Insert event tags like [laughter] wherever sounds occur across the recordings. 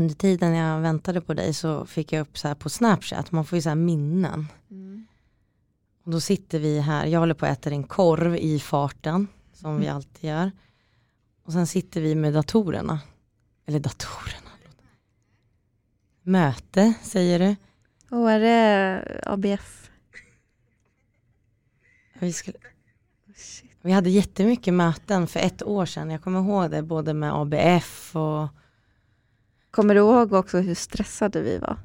under tiden jag väntade på dig så fick jag upp så här på Snapchat, man får ju så här minnen. Mm. Och då sitter vi här, jag håller på att äta en korv i farten, som vi Mm. alltid gör. Och sen sitter vi med datorerna. Eller datorerna. Möte, säger du. Och är det ABF? Vi, skulle, vi hade jättemycket möten för ett år sedan, jag kommer ihåg det, både med ABF och Kommer du ihåg också hur stressade vi var?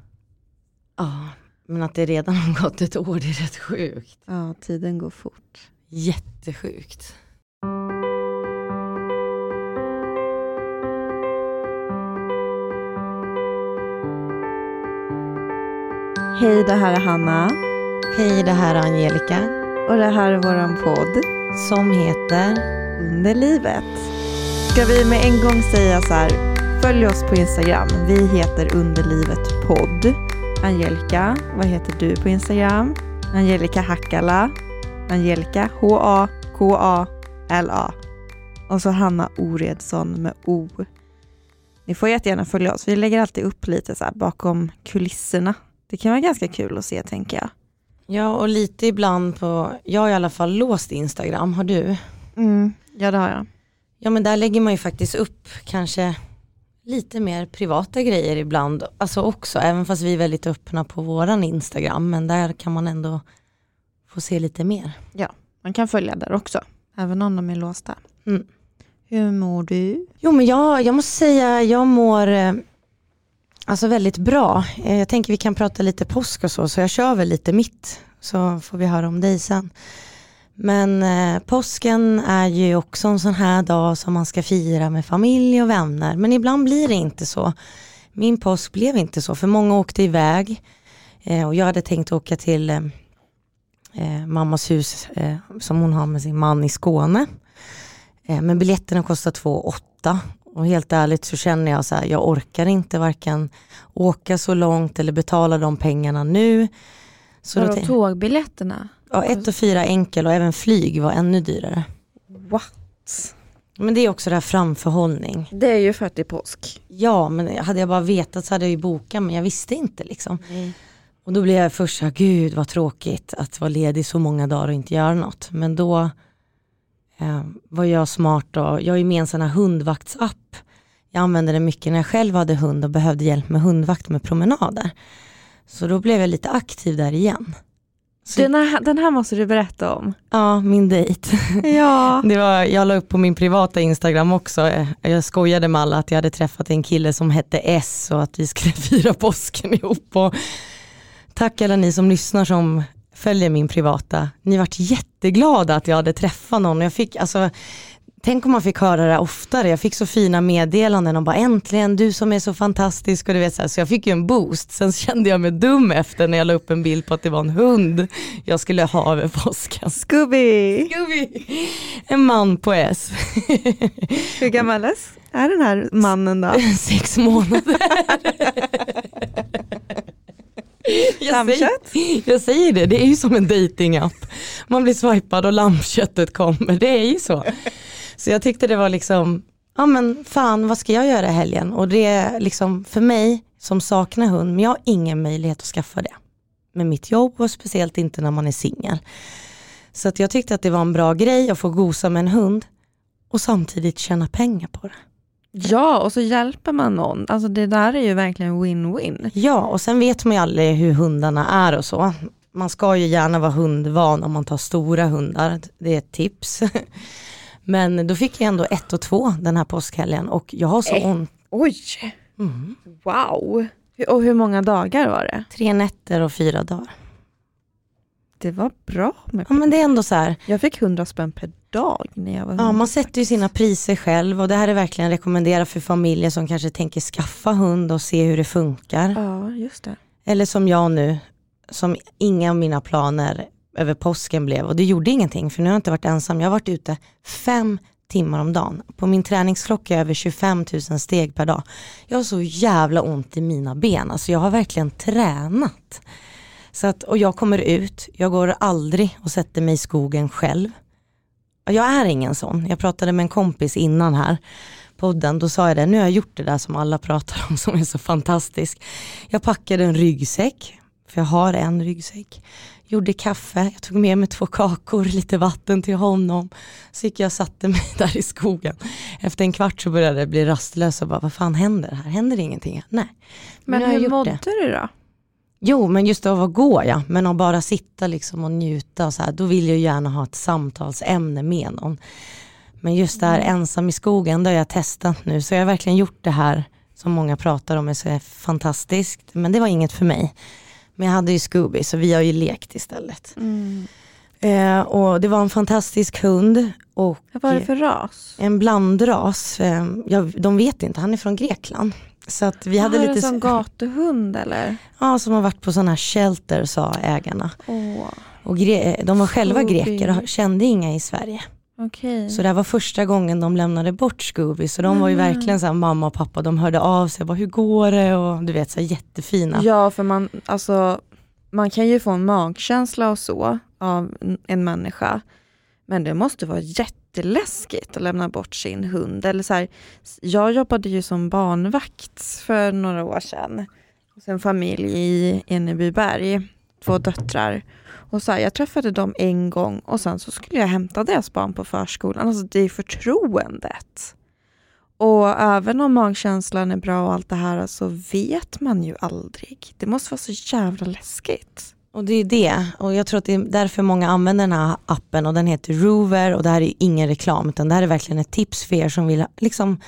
ja, men att det redan har gått ett år, det är rätt sjukt. Ja, tiden går fort. Jättesjukt. Hej, det här är Hanna Hej, det här är Angelica och det här är våran podd som heter Under livet. Ska vi med en gång säga så här, följ oss på Instagram. Vi heter Underlivet podd. Angelica, vad heter du på Instagram? Angelica Hackala. Angelica H-A-K-A-L-A. Och så Hanna Oredsson med O. Ni får jättegärna följa oss. Vi lägger alltid upp lite så bakom kulisserna. Det kan vara ganska kul att se tänker jag. Ja, och lite ibland på, jag har i alla fall låst Instagram, har du? Mm, ja det har jag. Ja men där lägger man ju faktiskt upp kanske lite mer privata grejer ibland, alltså också, även fast vi är väldigt öppna på våran Instagram, men där kan man ändå få se lite mer. Man kan följa där också, även om de är låsta. Mm. Hur mår du? Jo men jag, jag måste säga, jag mår eh, alltså väldigt bra. Eh, Jag tänker vi kan prata lite påsk och så, så jag kör väl lite mitt, så får vi höra om dig sen. Men eh, påsken är ju också en sån här dag som man ska fira med familj och vänner, men ibland blir det inte så. Min påsk blev inte så, för många åkte iväg eh, och jag hade tänkt åka till eh, eh, mammas hus eh, som hon har med sin man i Skåne. Eh, Men biljetterna kostar 2 8 och helt ärligt så känner jag så här, jag orkar inte varken åka så långt eller betala de pengarna nu. Så då Vadå, tågbiljetterna? Ja, ett och fyra enkel och även flyg var ännu dyrare. What? Men det är också det här framförhållning. Det är ju för att det är påsk. Ja, men hade jag bara vetat så hade jag ju bokat men jag visste inte liksom. Och då blev jag först så här, gud vad tråkigt att vara ledig så många dagar och inte göra något. Men då eh, var jag smart och jag är med i en sån här hundvaktsapp. Jag använde den mycket när jag själv hade hund och behövde hjälp med hundvakt med promenader. Så då blev jag lite aktiv där igen. Den här, den här måste du berätta om. ja, min dejt. [laughs] Ja. Det var, jag la upp på min privata Instagram också, jag skojade med alla att jag hade träffat en kille som hette S och att vi skulle [laughs] fira påsken ihop. Och tack alla ni som lyssnar som följer min privata, ni vart jätteglada att jag hade träffat någon. Jag fick, alltså, tänk om man fick höra det oftare, jag fick så fina meddelanden och bara äntligen du som är så fantastisk och du vet så, här, så jag fick ju en boost. Sen kände jag mig dum efter när jag la upp en bild på att det var en hund jag skulle ha över påsken. Scooby! Scooby. En man på S. Hur gammal är den här mannen då? [laughs] Sex månader. Jag säger, jag säger det, det är ju som en datingapp. Man blir swipad och lammköttet kommer, det är ju så. Så jag tyckte det var liksom, ja men fan vad ska jag göra i helgen? Och det är liksom för mig som saknar hund, men jag har ingen möjlighet att skaffa det. Med mitt jobb och speciellt inte när man är singel. Så att jag tyckte att det var en bra grej att få gosa med en hund och samtidigt tjäna pengar på det. Ja, och så hjälper man någon. Alltså det där är ju verkligen win-win. Ja, och sen vet man ju aldrig hur hundarna är och så. Man ska ju gärna vara hundvan om man tar stora hundar, det är ett tips. [laughs] Men då fick jag ändå ett och två den här påskhelgen och jag har så Eh. ont. Oj! Mm. Wow! Och hur många dagar var det? Tre nätter och fyra dagar. Det var bra med Ja men det är ändå så här, Jag fick 100 spänn per dag när jag var ja, man sätter ju sina priser själv och det här är verkligen rekommenderat för familjer som kanske tänker skaffa hund och se hur det funkar. Ja, just det. Eller som jag nu, som inga av mina planer över påsken blev. Och det gjorde ingenting, för nu har jag inte varit ensam. Jag har varit ute fem timmar om dagen. På min träningsklocka är jag över 25 000 steg per dag. Jag har så jävla ont i mina ben, alltså jag har verkligen tränat. Så att, och jag kommer ut, jag går aldrig och sätter mig i skogen själv. Jag är ingen sån. Jag pratade med en kompis innan här podden, då sa jag det, nu har jag gjort det där som alla pratar om som är så fantastiskt. Jag packade en ryggsäck, för jag har en ryggsäck. Gjorde kaffe, jag tog med mig två kakor, [laughs] lite vatten till honom. Så gick jag och satte mig [laughs] där i skogen. Efter en kvart så började jag bli rastlös och bara, vad fan händer här? Händer ingenting? Nej. Men, jag hur mådde det. du då? Jo, men just av att gå ja. Men att bara sitta liksom och njuta och så här, då vill jag gärna ha ett samtalsämne med någon. Men just det här ensam i skogen, det har jag testat nu. Så jag har verkligen gjort det här som många pratar om är så fantastiskt. Men det var inget för mig. Men jag hade ju Scooby så vi har ju lekt istället. Eh, och det var en fantastisk hund och Vad var det för ras? en blandras. Eh, jag, de vet inte, han är från Grekland. Så att vi hade det lite... en gatuhund eller? Ja, som har varit på sådana här shelter sa ägarna. Åh, Och de var själva Scooby. greker och kände inga i Sverige. Okej. Så det här var första gången de lämnade bort Scooby. Så de var ju Mm. verkligen så här, mamma och pappa, de hörde av sig. Bara, Hur går det? Och du vet, så här, jättefina. Ja, för man, alltså, man kan ju få en magkänsla och så av en- en människa. Men det måste vara jätteläskigt att lämna bort sin hund. Eller så här, jag jobbade ju som barnvakt för några år sedan. Hos en familj i Enebyberg, två döttrar. Och så här, jag träffade dem en gång och sen så skulle jag hämta deras barn på förskolan. Alltså det är förtroendet. Och även om magkänslan är bra och allt det här så vet man ju aldrig. Det måste vara så jävla läskigt. Och det är det. Och jag tror att det är därför många använder den här appen och den heter Rover och det här är ingen reklam utan det här är verkligen ett tips för er som vill, liksom,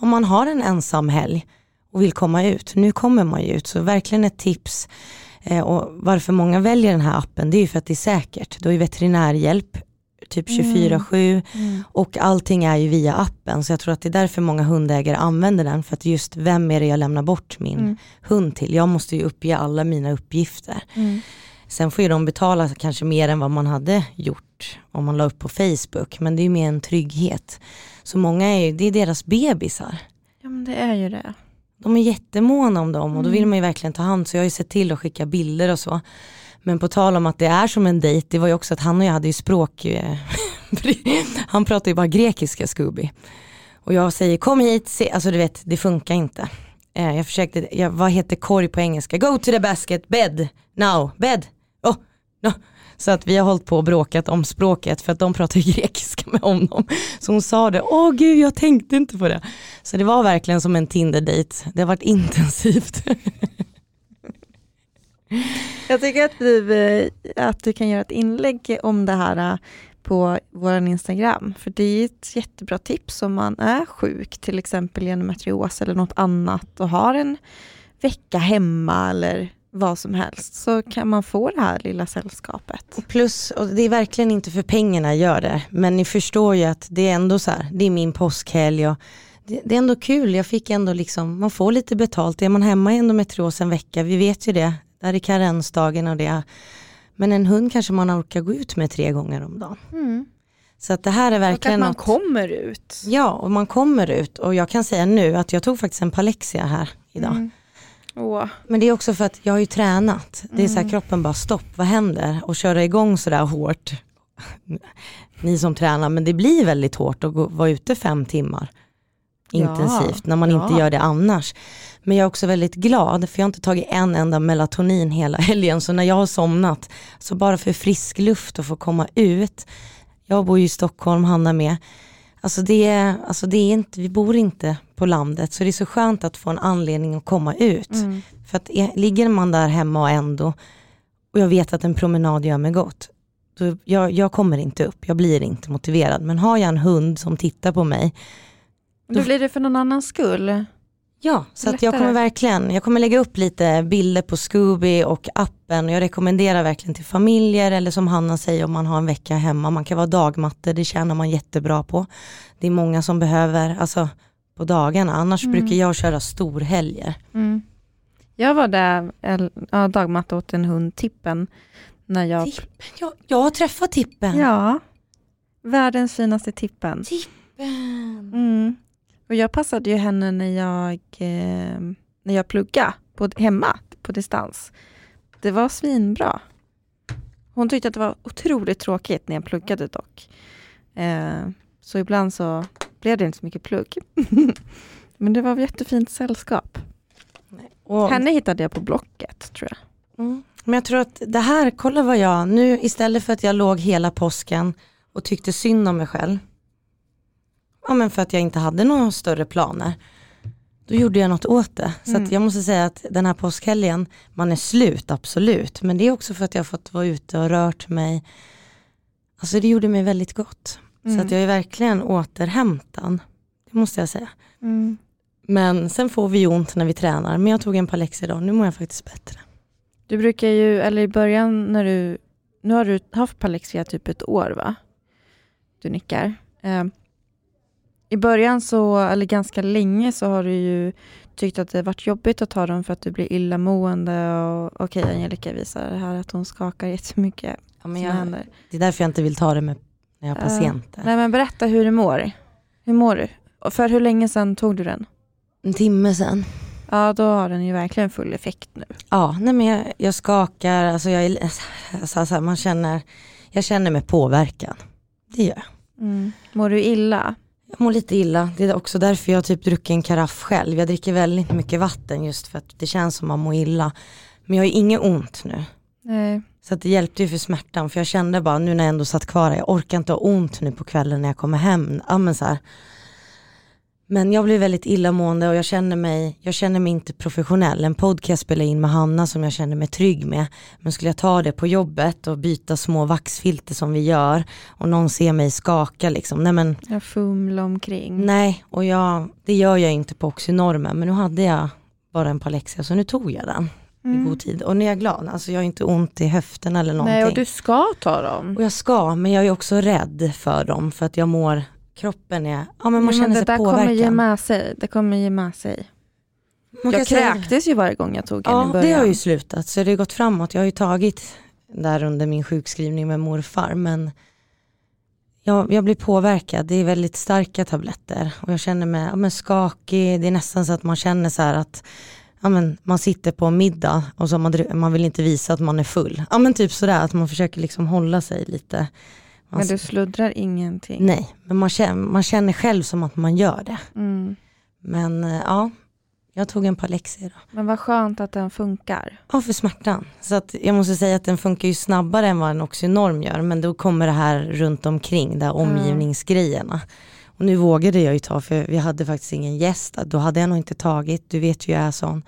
om man har en ensam helg och vill komma ut. Nu kommer man ju ut så verkligen ett tips. Eh, och varför många väljer den här appen det är ju för att det är säkert. Du har ju veterinärhjälp typ 24-7 och allting är ju via appen så jag tror att det är därför många hundägare använder den för att just vem är det jag lämnar bort min Mm. hund till? Jag måste ju uppge alla mina uppgifter. Sen får ju de betala kanske mer än vad man hade gjort om man la upp på Facebook. Men det är ju mer en trygghet. Så många är ju, det är deras bebisar. Ja men det är ju det. De är jättemåna om dem och då vill Mm. man ju verkligen ta hand. Så jag har ju sett till att skicka bilder och så. Men på tal om att det är som en dejt, det var ju också att han och jag hade ju språk, eh, [laughs] han pratar ju bara grekiska Scooby. Och jag säger kom hit, se. alltså du vet det funkar inte. Eh, Jag försökte, jag, vad heter korg på engelska? Go to the basket, bed, now, bed, oh, no. Så att vi har hållit på och bråkat om språket för att de pratar ju [laughs] grekiska med honom. Så hon sa det, åh gud jag tänkte inte på det. Så det var verkligen som en Tinder-dejt. Det har varit intensivt. [laughs] Jag tycker att du, eh, att du kan göra ett inlägg om det här eh, på vår Instagram. För det är ett jättebra tips om man är sjuk, till exempel genom matrios eller något annat och har en vecka hemma eller vad som helst så kan man få det här lilla sällskapet. Plus, och det är verkligen inte för pengarna jag gör det, men ni förstår ju att det är ändå så här, det är min påskhelg och det, det är ändå kul, jag fick ändå liksom, man får lite betalt, är man hemma i endometrios en vecka, vi vet ju det, där är karensdagen och det, men en hund kanske man orkar gå ut med tre gånger om dagen. Så att det här är Och att verkligen man något- kommer ut. Ja, och man kommer ut och jag kan säga nu att jag tog faktiskt en Palexia här idag. Mm. Åh. Men det är också för att jag har ju tränat. Det är så Mm. här kroppen bara stopp, vad händer? Och köra igång sådär hårt. [laughs] Ni som tränar, men det blir väldigt hårt att gå, vara ute fem timmar intensivt när man ja. inte gör det annars. Men jag är också väldigt glad för jag har inte tagit en enda melatonin hela [laughs] helgen. Så när jag har somnat, så bara för frisk luft och få komma ut. Jag bor ju i Stockholm, Hanna med. Alltså det, alltså det är inte, vi bor inte på landet så det är så skönt att få en anledning att komma ut. Mm. För att ligger man där hemma och ändå, och jag vet att en promenad gör mig gott, då jag, jag kommer inte upp, jag blir inte motiverad. Men har jag en hund som tittar på mig, Då blir det för någon annans skull. Ja, så jag kommer verkligen, jag kommer lägga upp lite bilder på Scooby och appen och jag rekommenderar verkligen till familjer eller som Hanna säger om man har en vecka hemma, man kan vara dagmatte, det tjänar man jättebra på. Det är många som behöver, alltså på dagarna, annars Mm. brukar jag köra storhelger. Mm. Jag var där, ja, dagmatta åt en hund, Tippen, när jag... Tippen, jag, jag har träffat Tippen. Ja, världens finaste Tippen. Tippen. Mm. Och jag passade ju henne när jag, eh, när jag pluggade på, hemma på distans. Det var svinbra. Hon tyckte att det var otroligt tråkigt när jag pluggade dock. Eh, så ibland så blev det inte så mycket plugg. [laughs] Men det var ett jättefint sällskap. Och, Henne hittade jag på Blocket tror jag. mm, men jag tror att det här, kolla vad jag, nu istället för att jag låg hela påsken och tyckte synd om mig själv, ja men för att jag inte hade några större planer, då gjorde jag något åt det. Så Mm. jag måste säga att den här påskhelgen, man är slut absolut, men det är också för att jag har fått vara ute och rört mig. Alltså det gjorde mig väldigt gott. Mm. Så att jag är verkligen återhämtad, det måste jag säga. Mm. Men sen får vi ont när vi tränar, men jag tog en Palex idag, nu mår jag faktiskt bättre. Du brukar ju, eller i början när du, nu har du haft Palexia typ ett år va? Du nickar. I början så, eller ganska länge så har du ju tyckt att det varit jobbigt att ta dem för att du blir illamående och okej Angelica visar här att hon skakar jättemycket. Ja, men jag, händer. det är därför jag inte vill ta det med när jag har patienter. Nej men berätta hur du mår. Hur mår du? Och för hur länge sedan tog du den? En timme sen. Ja då har den ju verkligen full effekt nu. Ja, nej men jag, jag skakar, alltså jag, alltså, [laughs] man känner, jag känner mig påverkad. Det gör jag. Mm. Mår du illa? Jag mår lite illa, det är också därför jag typ druckit en karaff själv. Jag dricker väldigt mycket vatten just för att det känns som att man mår illa. Men jag har inget ont nu. Nej. Så det hjälpte ju för smärtan, för jag kände bara nu när jag ändå satt kvar här, jag orkar inte ha ont nu på kvällen när jag kommer hem. Ja, men, så här. Men jag blev väldigt illamående och jag känner, mig, jag känner mig inte professionell. En podcast spelar in med Hanna som jag känner mig trygg med. Men skulle jag ta det på jobbet och byta små vaxfilter som vi gör och någon ser mig skaka liksom, nej men Jag fumlar omkring. nej, och jag, det gör jag inte på Oxynormen, men nu hade jag bara en Palexia så nu tog jag den i god tid. Och nu är jag glad, alltså jag har inte ont i höften eller någonting. Nej, och du ska ta dem. Och jag ska, men jag är också rädd för dem för att jag mår, kroppen är, ja men man Ja, men känner det sig där påverkad. kommer ge med sig. Det kommer ge med sig. Man jag säga- kräktes ju varje gång jag tog en i Ja, början. det har ju slutat, så det har gått framåt. Jag har ju tagit där under min sjukskrivning med morfar, men jag, jag blir påverkad. Det är väldigt starka tabletter och jag känner mig ja, men skakig. Det är nästan så att man känner så här att ja, men man sitter på en middag och så man, man vill inte visa att man är full. Ja men typ sådär, att man försöker liksom hålla sig lite. Man Men du sluddrar ingenting. Nej, men man känner, man känner själv som att man gör det. Mm. Men eh, ja, jag tog en Palexia idag. Men vad skönt att den funkar. Ja, för smärtan. Så att jag måste säga att den funkar ju snabbare än vad en Oxynorm gör, men då kommer det här runt omkring, de här omgivningsgrejerna. Och nu vågade jag ju ta, för vi hade faktiskt ingen gäst, då hade jag nog inte tagit, du vet ju jag är sån.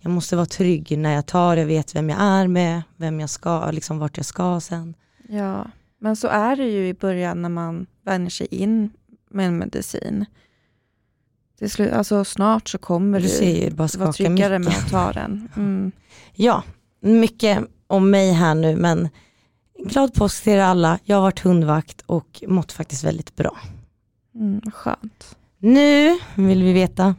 Jag måste vara trygg när jag tar, jag vet vem jag är med, vem jag ska, liksom vart jag ska sen. Ja, men så är det ju i början när man vänjer sig in med en medicin. Till slut, alltså snart så kommer Du du vara tryggare mycket. med att ta den. [laughs] Mm. Ja, mycket om mig här nu, men glad påsk till er alla. Jag har varit hundvakt och mått faktiskt väldigt bra. Mm, skönt. Nu vill vi veta.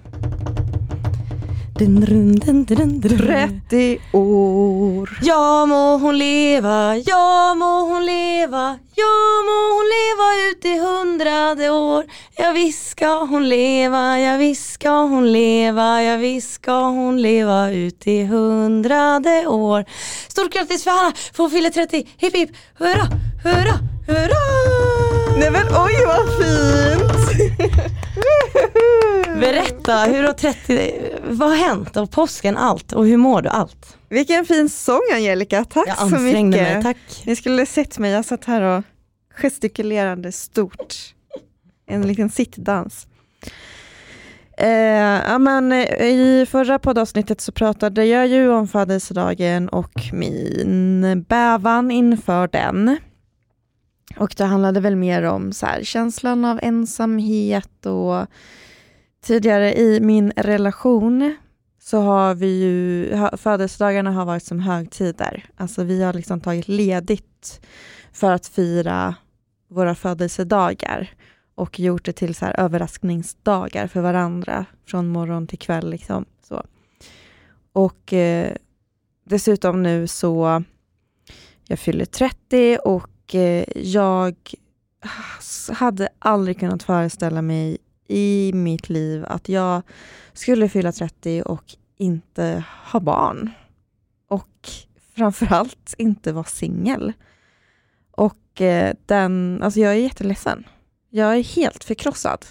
30 år. Ja må hon leva, ja må hon leva, ja må hon leva ut i hundrade år. Ja visst ska hon leva, ja visst ska hon leva, ja visst ska hon leva ut i hundrade år. Stort grattis för Hanna, för hon fyller 30, hipp hipp, hurra, hurra, hurra! Nej men oj vad fint! [laughs] Berätta, hur har 30, vad har hänt av påsken, allt och hur mår du, allt? Vilken fin sång Angelica, tack Jag så mycket. mig, tack. Ni skulle sett mig, jag satt här och gestikulerade stort. En liten sittdans. Eh, ja, men, eh, I förra poddavsnittet så pratade jag ju om födelsedagen och min bävan inför den. Och det handlade väl mer om så här, känslan av ensamhet och tidigare i min relation så har vi ju, födelsedagarna har varit som högtider. Alltså vi har liksom tagit ledigt för att fira våra födelsedagar och gjort det till så här överraskningsdagar för varandra från morgon till kväll. Liksom. Så. Och eh, dessutom nu så, jag fyller 30 och Eh, jag hade aldrig kunnat föreställa mig i mitt liv att jag skulle fylla 30 och inte ha barn. Och framförallt inte vara singel. Och eh, den, alltså jag är jätteledsen. Jag är helt förkrossad.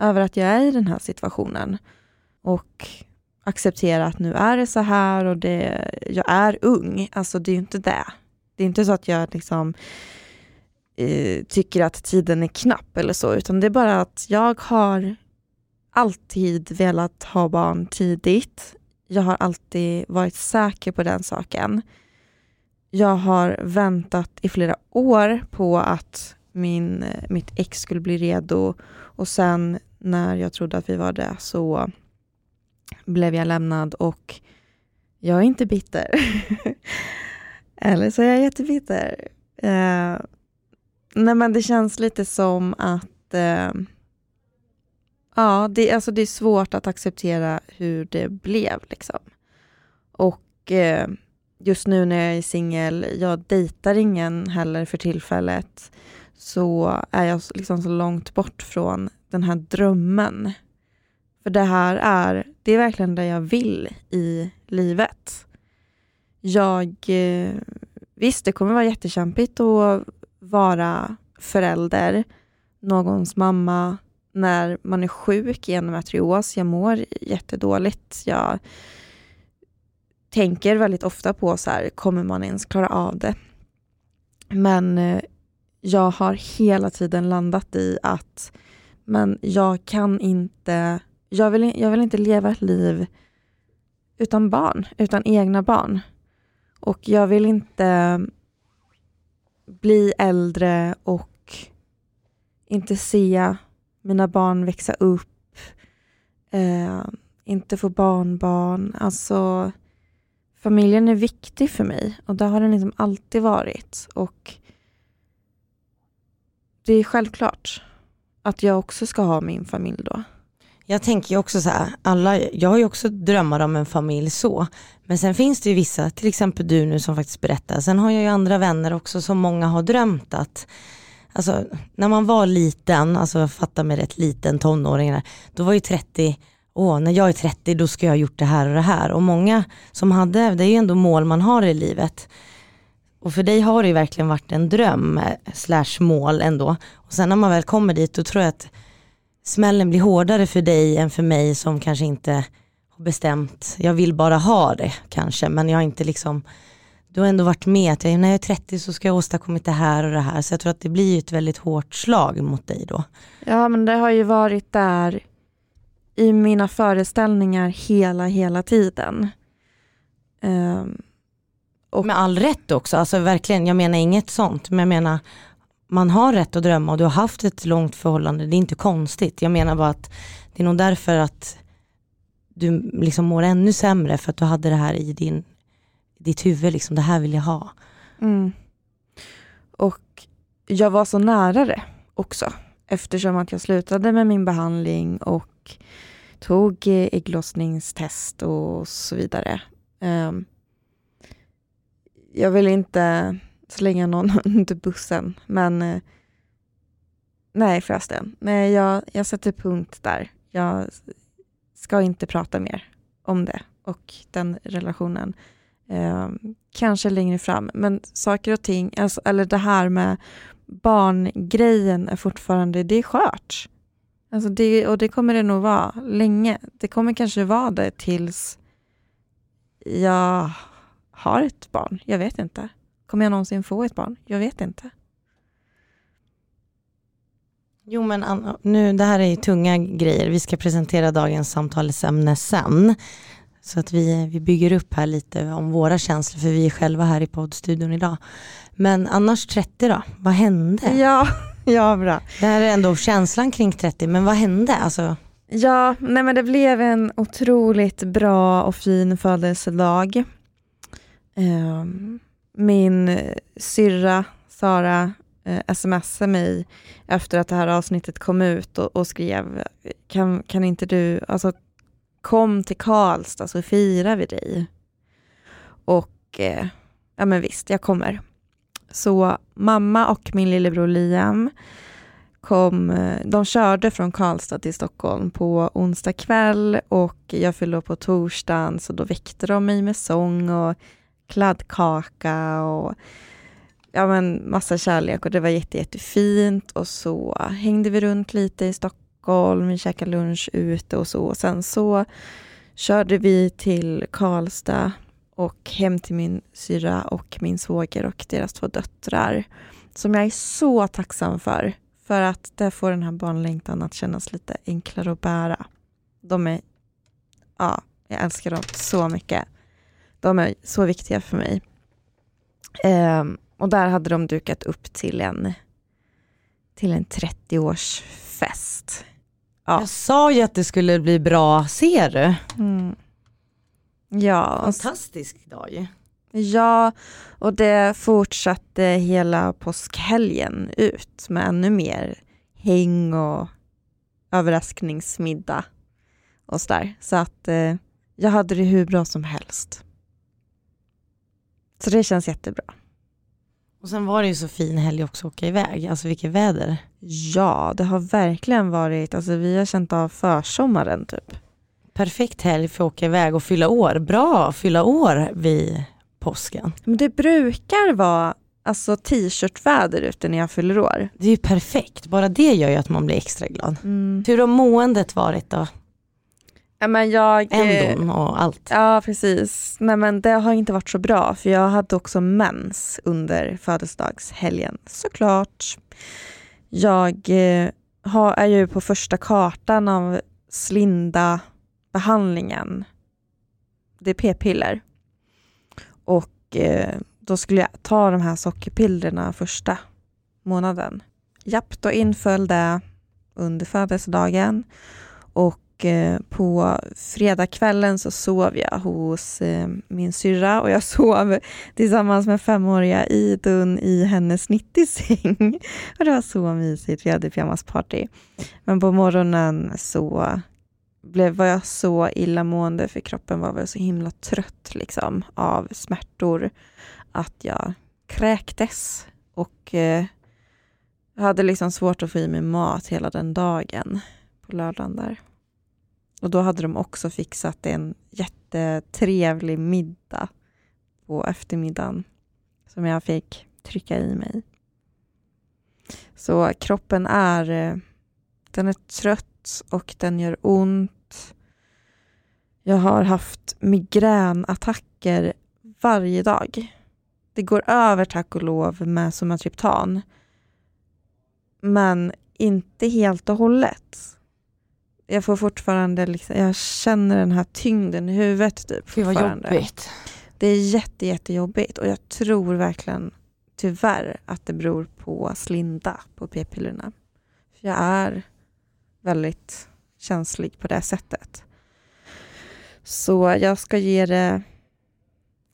över att jag är i den här situationen. Och acceptera att nu är det så här och det, jag är ung. Alltså det är ju inte det. Det är inte så att jag liksom eh, tycker att tiden är knapp eller så, utan det är bara att jag har alltid velat ha barn tidigt. Jag har alltid varit säker på den saken. Jag har väntat i flera år på att min, mitt ex skulle bli redo och sen när jag trodde att vi var det så blev jag lämnad och jag är inte bitter. [laughs] Eller så är jag jättebitter. Uh, nej men det känns lite som att eh, ja, det, alltså det är svårt att acceptera hur det blev. Liksom. Och eh, just nu när jag är singel, jag dejtar ingen heller för tillfället, så är jag liksom så långt bort från den här drömmen. För det här är, det är verkligen det jag vill i livet. Jag, eh, visst det kommer vara jättekämpigt och vara förälder, någons mamma, när man är sjuk i endometrios. Jag mår jättedåligt. Jag tänker väldigt ofta på så här, kommer man ens klara av det? Men eh, jag har hela tiden landat i att men jag kan inte, jag vill, jag vill inte leva ett liv utan barn, utan egna barn. Och jag vill inte bli äldre och inte se mina barn växa upp, eh, inte få barnbarn. Alltså, familjen är viktig för mig och det har den liksom alltid varit. Och det är självklart att jag också ska ha min familj då. Jag tänker ju också så här, alla, jag har ju också drömmar om en familj så, men sen finns det ju vissa, till exempel du nu som faktiskt berättar, sen har jag ju andra vänner också som många har drömt att Alltså när man var liten, alltså fatta mig rätt liten tonåring, då var ju 30, åh när jag är 30 då ska jag ha gjort det här och det här. Och många som hade, det är ju ändå mål man har i livet. Och för dig har det ju verkligen varit en dröm eh, slash mål ändå. Och sen när man väl kommer dit då tror jag att smällen blir hårdare för dig än för mig som kanske inte har bestämt, jag vill bara ha det kanske men jag har inte liksom du har ändå varit med att jag, när jag är 30 så ska jag åstadkommit det här och det här. Så jag tror att det blir ett väldigt hårt slag mot dig då. Ja men det har ju varit där i mina föreställningar hela, hela tiden. Um, och med all rätt också, alltså verkligen, jag menar inget sånt, men jag menar man har rätt att drömma och du har haft ett långt förhållande, det är inte konstigt. Jag menar bara att det är nog därför att du liksom mår ännu sämre för att du hade det här i din, ditt huvud, liksom, det här vill jag ha. Mm. Och jag var så nära det också, eftersom att jag slutade med min behandling och tog eh, ägglossningstest och så vidare. Um, jag vill inte slänga någon [laughs] under bussen, men eh, nej förresten. men jag, jag sätter punkt där. Jag ska inte prata mer om det och den relationen. Eh, kanske längre fram, men saker och ting, alltså, eller det här med barngrejen är fortfarande, det är skört. Alltså det, och det kommer det nog vara länge. Det kommer kanske vara det tills jag har ett barn. Jag vet inte. Kommer jag någonsin få ett barn? Jag vet inte. Jo men nu, det här är ju tunga grejer. Vi ska presentera dagens samtalsämne sen. Så att vi, vi bygger upp här lite om våra känslor, för vi är själva här i poddstudion idag. Men annars 30 då, vad hände? Ja, [laughs] ja bra. Det här är ändå känslan kring 30, men vad hände? Alltså... Ja, nej men det blev en otroligt bra och fin födelsedag. Um, min syrra Sara eh, smsade mig efter att det här avsnittet kom ut och, och, skrev, kan, kan inte du, alltså kom till Karlstad så firar vi dig. Och eh, ja men visst, jag kommer. Så mamma och min lillebror Liam kom, eh, de körde från Karlstad till Stockholm på onsdag kväll och jag fyllde på torsdagen så då väckte de mig med sång och kladdkaka och ja, men massa kärlek och det var jätte, jättefint och så hängde vi runt lite i Stockholm vi käkade lunch ute och så. och Sen så körde vi till Karlstad och hem till min syra och min svåger och deras två döttrar. Som jag är så tacksam för. För att det får den här barnlängtan att kännas lite enklare att bära. De är, ja, jag älskar dem så mycket. De är så viktiga för mig. Um, och där hade de dukat upp till en, till en 30-årsfest. Ja. Jag sa ju att det skulle bli bra, ser du? Mm. Ja. Fantastisk dag. Ja, och det fortsatte hela påskhelgen ut med ännu mer häng och överraskningsmiddag och sådär. Så att eh, jag hade det hur bra som helst. Så det känns jättebra. Och sen var det ju så fin helg också att åka iväg, alltså vilket väder. Ja, det har verkligen varit, alltså vi har känt av försommaren typ. Perfekt helg för att åka iväg och fylla år. Bra fylla år vid påsken. Men det brukar vara alltså t-shirtväder ute när jag fyller år. Det är ju perfekt, bara det gör ju att man blir extra glad. Mm. Hur har måendet varit då? Men jag, Ändon och allt. Ja precis. Nej men det har inte varit så bra för jag hade också mens under födelsedagshelgen såklart. Jag eh, har, är ju på första kartan av slinda behandlingen. Det är p-piller. Och eh, då skulle jag ta de här sockerpillerna första månaden. Japp, då inföll det under födelsedagen och Eh, på fredagskvällen så sov jag hos eh, min syrra och jag [laughs] sov tillsammans med femåriga Idun i hennes 90-säng. [laughs] Och det var så mysigt, vi hade pyjamasparty. Men på morgonen så blev, var jag så illamående för kroppen var väl så himla trött liksom, av smärtor att jag kräktes och eh, hade liksom svårt att få i mig mat hela den dagen på lördagen där. Och då hade de också fixat en jättetrevlig middag på eftermiddagen som jag fick trycka i mig. Så kroppen är, eh, den är trött och den gör ont. Jag har haft migränattacker varje dag. Det går över tack och lov med Sumatriptan. Men inte helt och hållet jag får fortfarande, liksom, jag känner den här tyngden i huvudet. Typ, Fy vad jobbigt. Det är jätte, jättejobbigt och jag tror verkligen tyvärr att det beror på slinda på p-pillerna. jag är väldigt känslig på det sättet. Så jag ska ge det,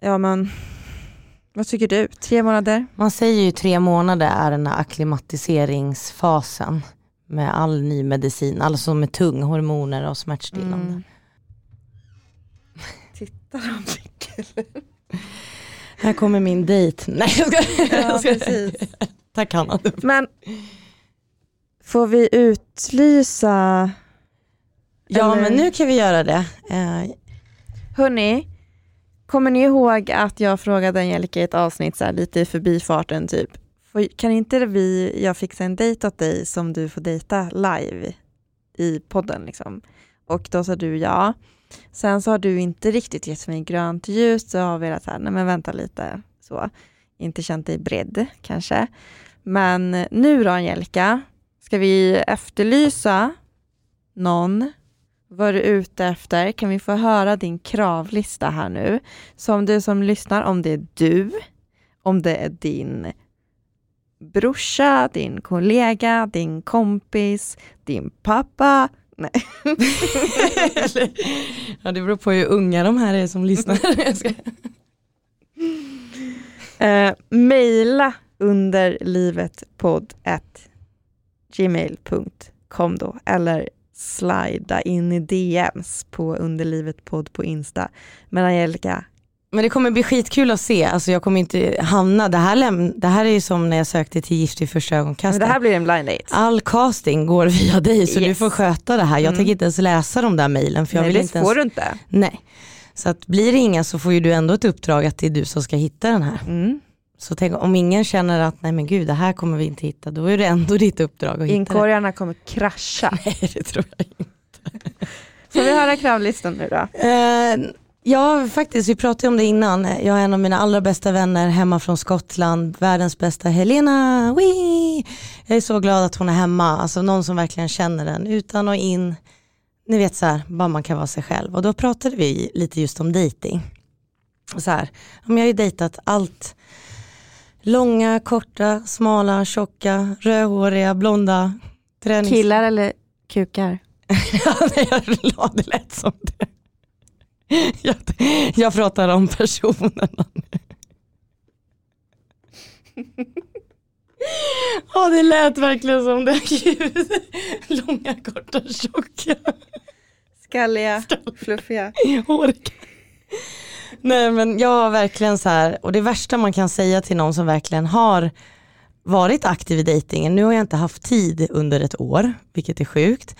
ja men, vad tycker du? Tre månader? Man säger ju tre månader är den här akklimatiseringsfasen med all ny medicin, alltså som är tung, hormoner och smärtstillande. Mm. Tittar de mycket Här kommer min dejt. Nej jag ska, [laughs] ja, jag ska. Precis. Tack Hanna. Men får vi utlysa? Ja eller? men nu kan vi göra det. Uh. Hörni, kommer ni ihåg att jag frågade Angelica i ett avsnitt så här, lite i förbifarten typ, kan inte vi, jag fixa en dejt åt dig som du får dejta live i podden? Liksom? Och då sa du ja. Sen så har du inte riktigt gett mig grönt ljus, så har velat säga, nej men vänta lite, så. Inte känt dig beredd kanske. Men nu då Angelica, ska vi efterlysa någon vad är du ute efter? Kan vi få höra din kravlista här nu? Så om du som lyssnar, om det är du, om det är din brorsa, din kollega, din kompis, din pappa. Nej. [laughs] ja, det beror på hur unga de här är som lyssnar. [laughs] uh, maila under livetpodd gmail.com då eller slida in i DMs på underlivetpodd på Insta. Men Angelica, men det kommer bli skitkul att se, alltså jag kommer inte hamna, det här, läm- det här är ju som när jag sökte till Gift i första ögonkastet. Men det här blir en blind date. All casting går via dig så yes. du får sköta det här. Jag mm. tänker inte ens läsa de där mejlen. Nej det får ens... du inte. Nej. Så att blir det inga så får ju du ändå ett uppdrag att det är du som ska hitta den här. Mm. Så tänk om ingen känner att nej men gud det här kommer vi inte hitta, då är det ändå ditt uppdrag att hitta. Inkorgarna kommer krascha. [laughs] Nej det tror jag inte. Får vi höra kravlistan nu då? Eh, ja faktiskt, vi pratade om det innan. Jag har en av mina allra bästa vänner hemma från Skottland, världens bästa Helena. Wee! Jag är så glad att hon är hemma, alltså någon som verkligen känner den utan och in. Ni vet så här, bara man kan vara sig själv. Och då pratade vi lite just om dating. Och så här, jag har ju dejtat allt Långa, korta, smala, tjocka, rödhåriga, blonda. Tränings... Killar eller kukar? [laughs] ja, det lätt som det. [laughs] Jag, jag pratar om personerna nu. Ja det lät verkligen som det. Gud. Långa, korta, tjocka. Skalliga, fluffiga. Håriga. Nej men jag har verkligen så här, och det värsta man kan säga till någon som verkligen har varit aktiv i dejtingen, nu har jag inte haft tid under ett år, vilket är sjukt.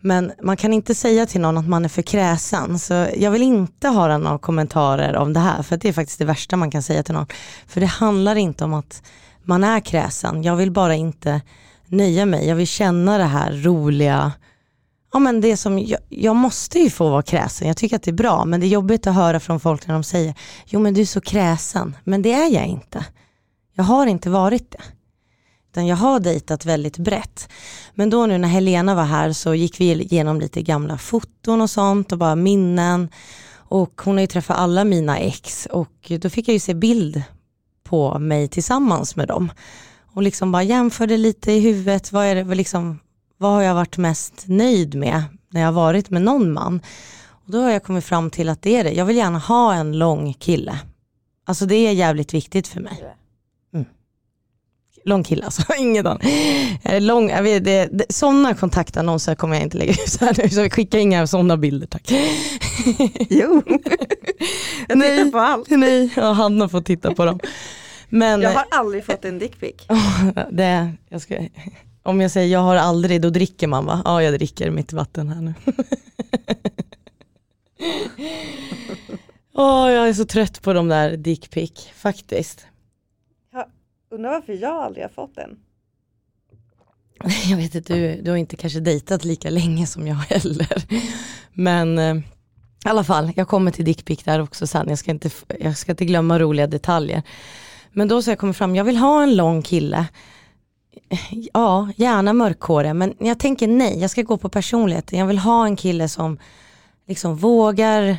Men man kan inte säga till någon att man är för kräsen. Så jag vill inte höra några kommentarer om det här. För det är faktiskt det värsta man kan säga till någon. För det handlar inte om att man är kräsen. Jag vill bara inte nöja mig. Jag vill känna det här roliga. Ja men det som, jag, jag måste ju få vara kräsen. Jag tycker att det är bra. Men det är jobbigt att höra från folk när de säger, jo men du är så kräsen. Men det är jag inte. Jag har inte varit det. Utan jag har dejtat väldigt brett. Men då nu när Helena var här så gick vi igenom lite gamla foton och sånt och bara minnen. Och hon har ju träffat alla mina ex och då fick jag ju se bild på mig tillsammans med dem. Och liksom bara jämförde lite i huvudet, vad, är det, liksom, vad har jag varit mest nöjd med när jag har varit med någon man? Och då har jag kommit fram till att det är det, jag vill gärna ha en lång kille. Alltså det är jävligt viktigt för mig. Lång kille alltså, [laughs] inget annat. Eh, Lång, jag vet, det, det, sådana kontaktannonser kommer jag inte lägga ut här nu, så skicka inga sådana bilder tack. [laughs] Jo, jag Nej. tittar på allt. Nej, ja, han har fått titta på dem. Men Jag har aldrig fått en dickpic. [laughs] det, jag ska, om jag säger jag har aldrig, då dricker man va? Ja, jag dricker mitt vatten här nu. Åh, jag är så trött på de där dickpic, faktiskt. Undrar varför jag aldrig har fått en. [laughs] Jag vet inte, du, du har inte kanske dejtat lika länge som jag heller. Men eh, i alla fall, jag kommer till dickpic där också sen. Jag ska, inte, jag ska inte glömma roliga detaljer. Men då så jag kommer fram, jag vill ha en lång kille. Ja, gärna mörkhårig, men jag tänker nej, jag ska gå på personligheten. Jag vill ha en kille som liksom vågar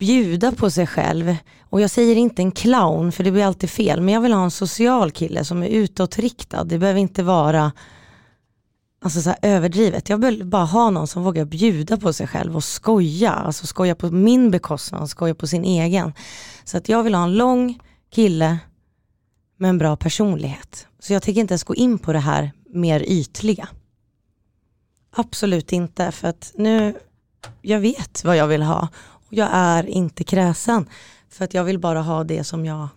bjuda på sig själv. Och jag säger inte en clown för det blir alltid fel. Men jag vill ha en social kille som är utåtriktad. Det behöver inte vara alltså så här överdrivet. Jag vill bara ha någon som vågar bjuda på sig själv och skoja. Alltså skoja på min bekostnad, skoja på sin egen. Så att jag vill ha en lång kille med en bra personlighet. Så jag tänker inte ens gå in på det här mer ytliga. Absolut inte, för att nu, jag vet vad jag vill ha. Jag är inte kräsen. För att jag vill bara ha det som jag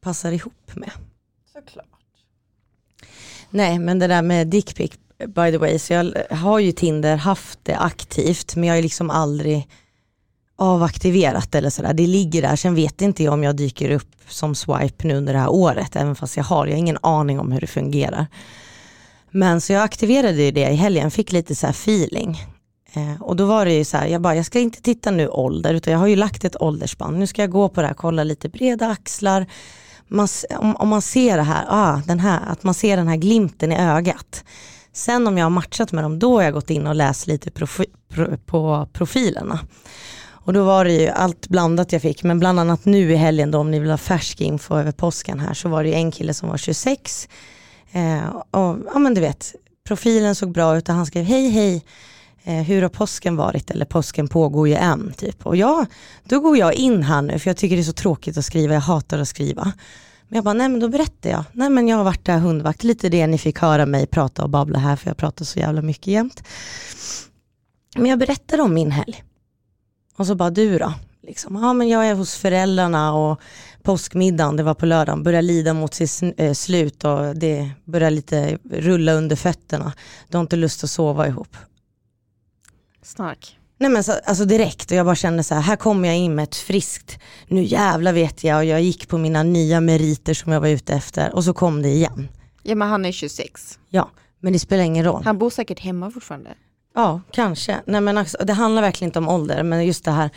passar ihop med. Såklart. Nej men det där med dickpic by the way, så jag har ju Tinder haft det aktivt men jag har liksom aldrig avaktiverat eller sådär. Det ligger där, sen vet inte jag om jag dyker upp som swipe nu under det här året, även fast jag har, jag har ingen aning om hur det fungerar. Men så jag aktiverade ju det i helgen, fick lite så här feeling. Eh, och då var det ju så här, jag bara, jag ska inte titta nu ålder, utan jag har ju lagt ett åldersspann. Nu ska jag gå på det här, kolla lite breda axlar. Man, om, om man ser det här, ah, den här, att man ser den här glimten i ögat. Sen om jag har matchat med dem, då har jag gått in och läst lite profi, pro, på profilerna. Och då var det ju allt blandat jag fick, men bland annat nu i helgen då, om ni vill ha färsk info över påsken här, så var det ju en kille som var 26. Eh, och ja men du vet, profilen såg bra ut och han skrev hej hej, Eh, hur har påsken varit? Eller påsken pågår ju än, typ. Och ja, då går jag in här nu, för jag tycker det är så tråkigt att skriva, jag hatar att skriva. Men jag bara, nej men då berättar jag. Nej men jag har varit där hundvakt, lite det ni fick höra mig prata och babbla här, för jag pratar så jävla mycket jämt. Men jag berättar om min helg. Och så bara, du då? Liksom, ja men jag är hos föräldrarna och påskmiddagen, det var på lördagen, börjar lida mot sitt eh, slut och det börjar lite rulla under fötterna. Du har inte lust att sova ihop. Snark. Nej men så, alltså direkt och jag bara kände så här, här kommer jag in med ett friskt, nu jävla vet jag och jag gick på mina nya meriter som jag var ute efter och så kom det igen. Ja men han är 26. Ja, men det spelar ingen roll. Han bor säkert hemma fortfarande. Ja, kanske. Nej men alltså, det handlar verkligen inte om ålder, men just det här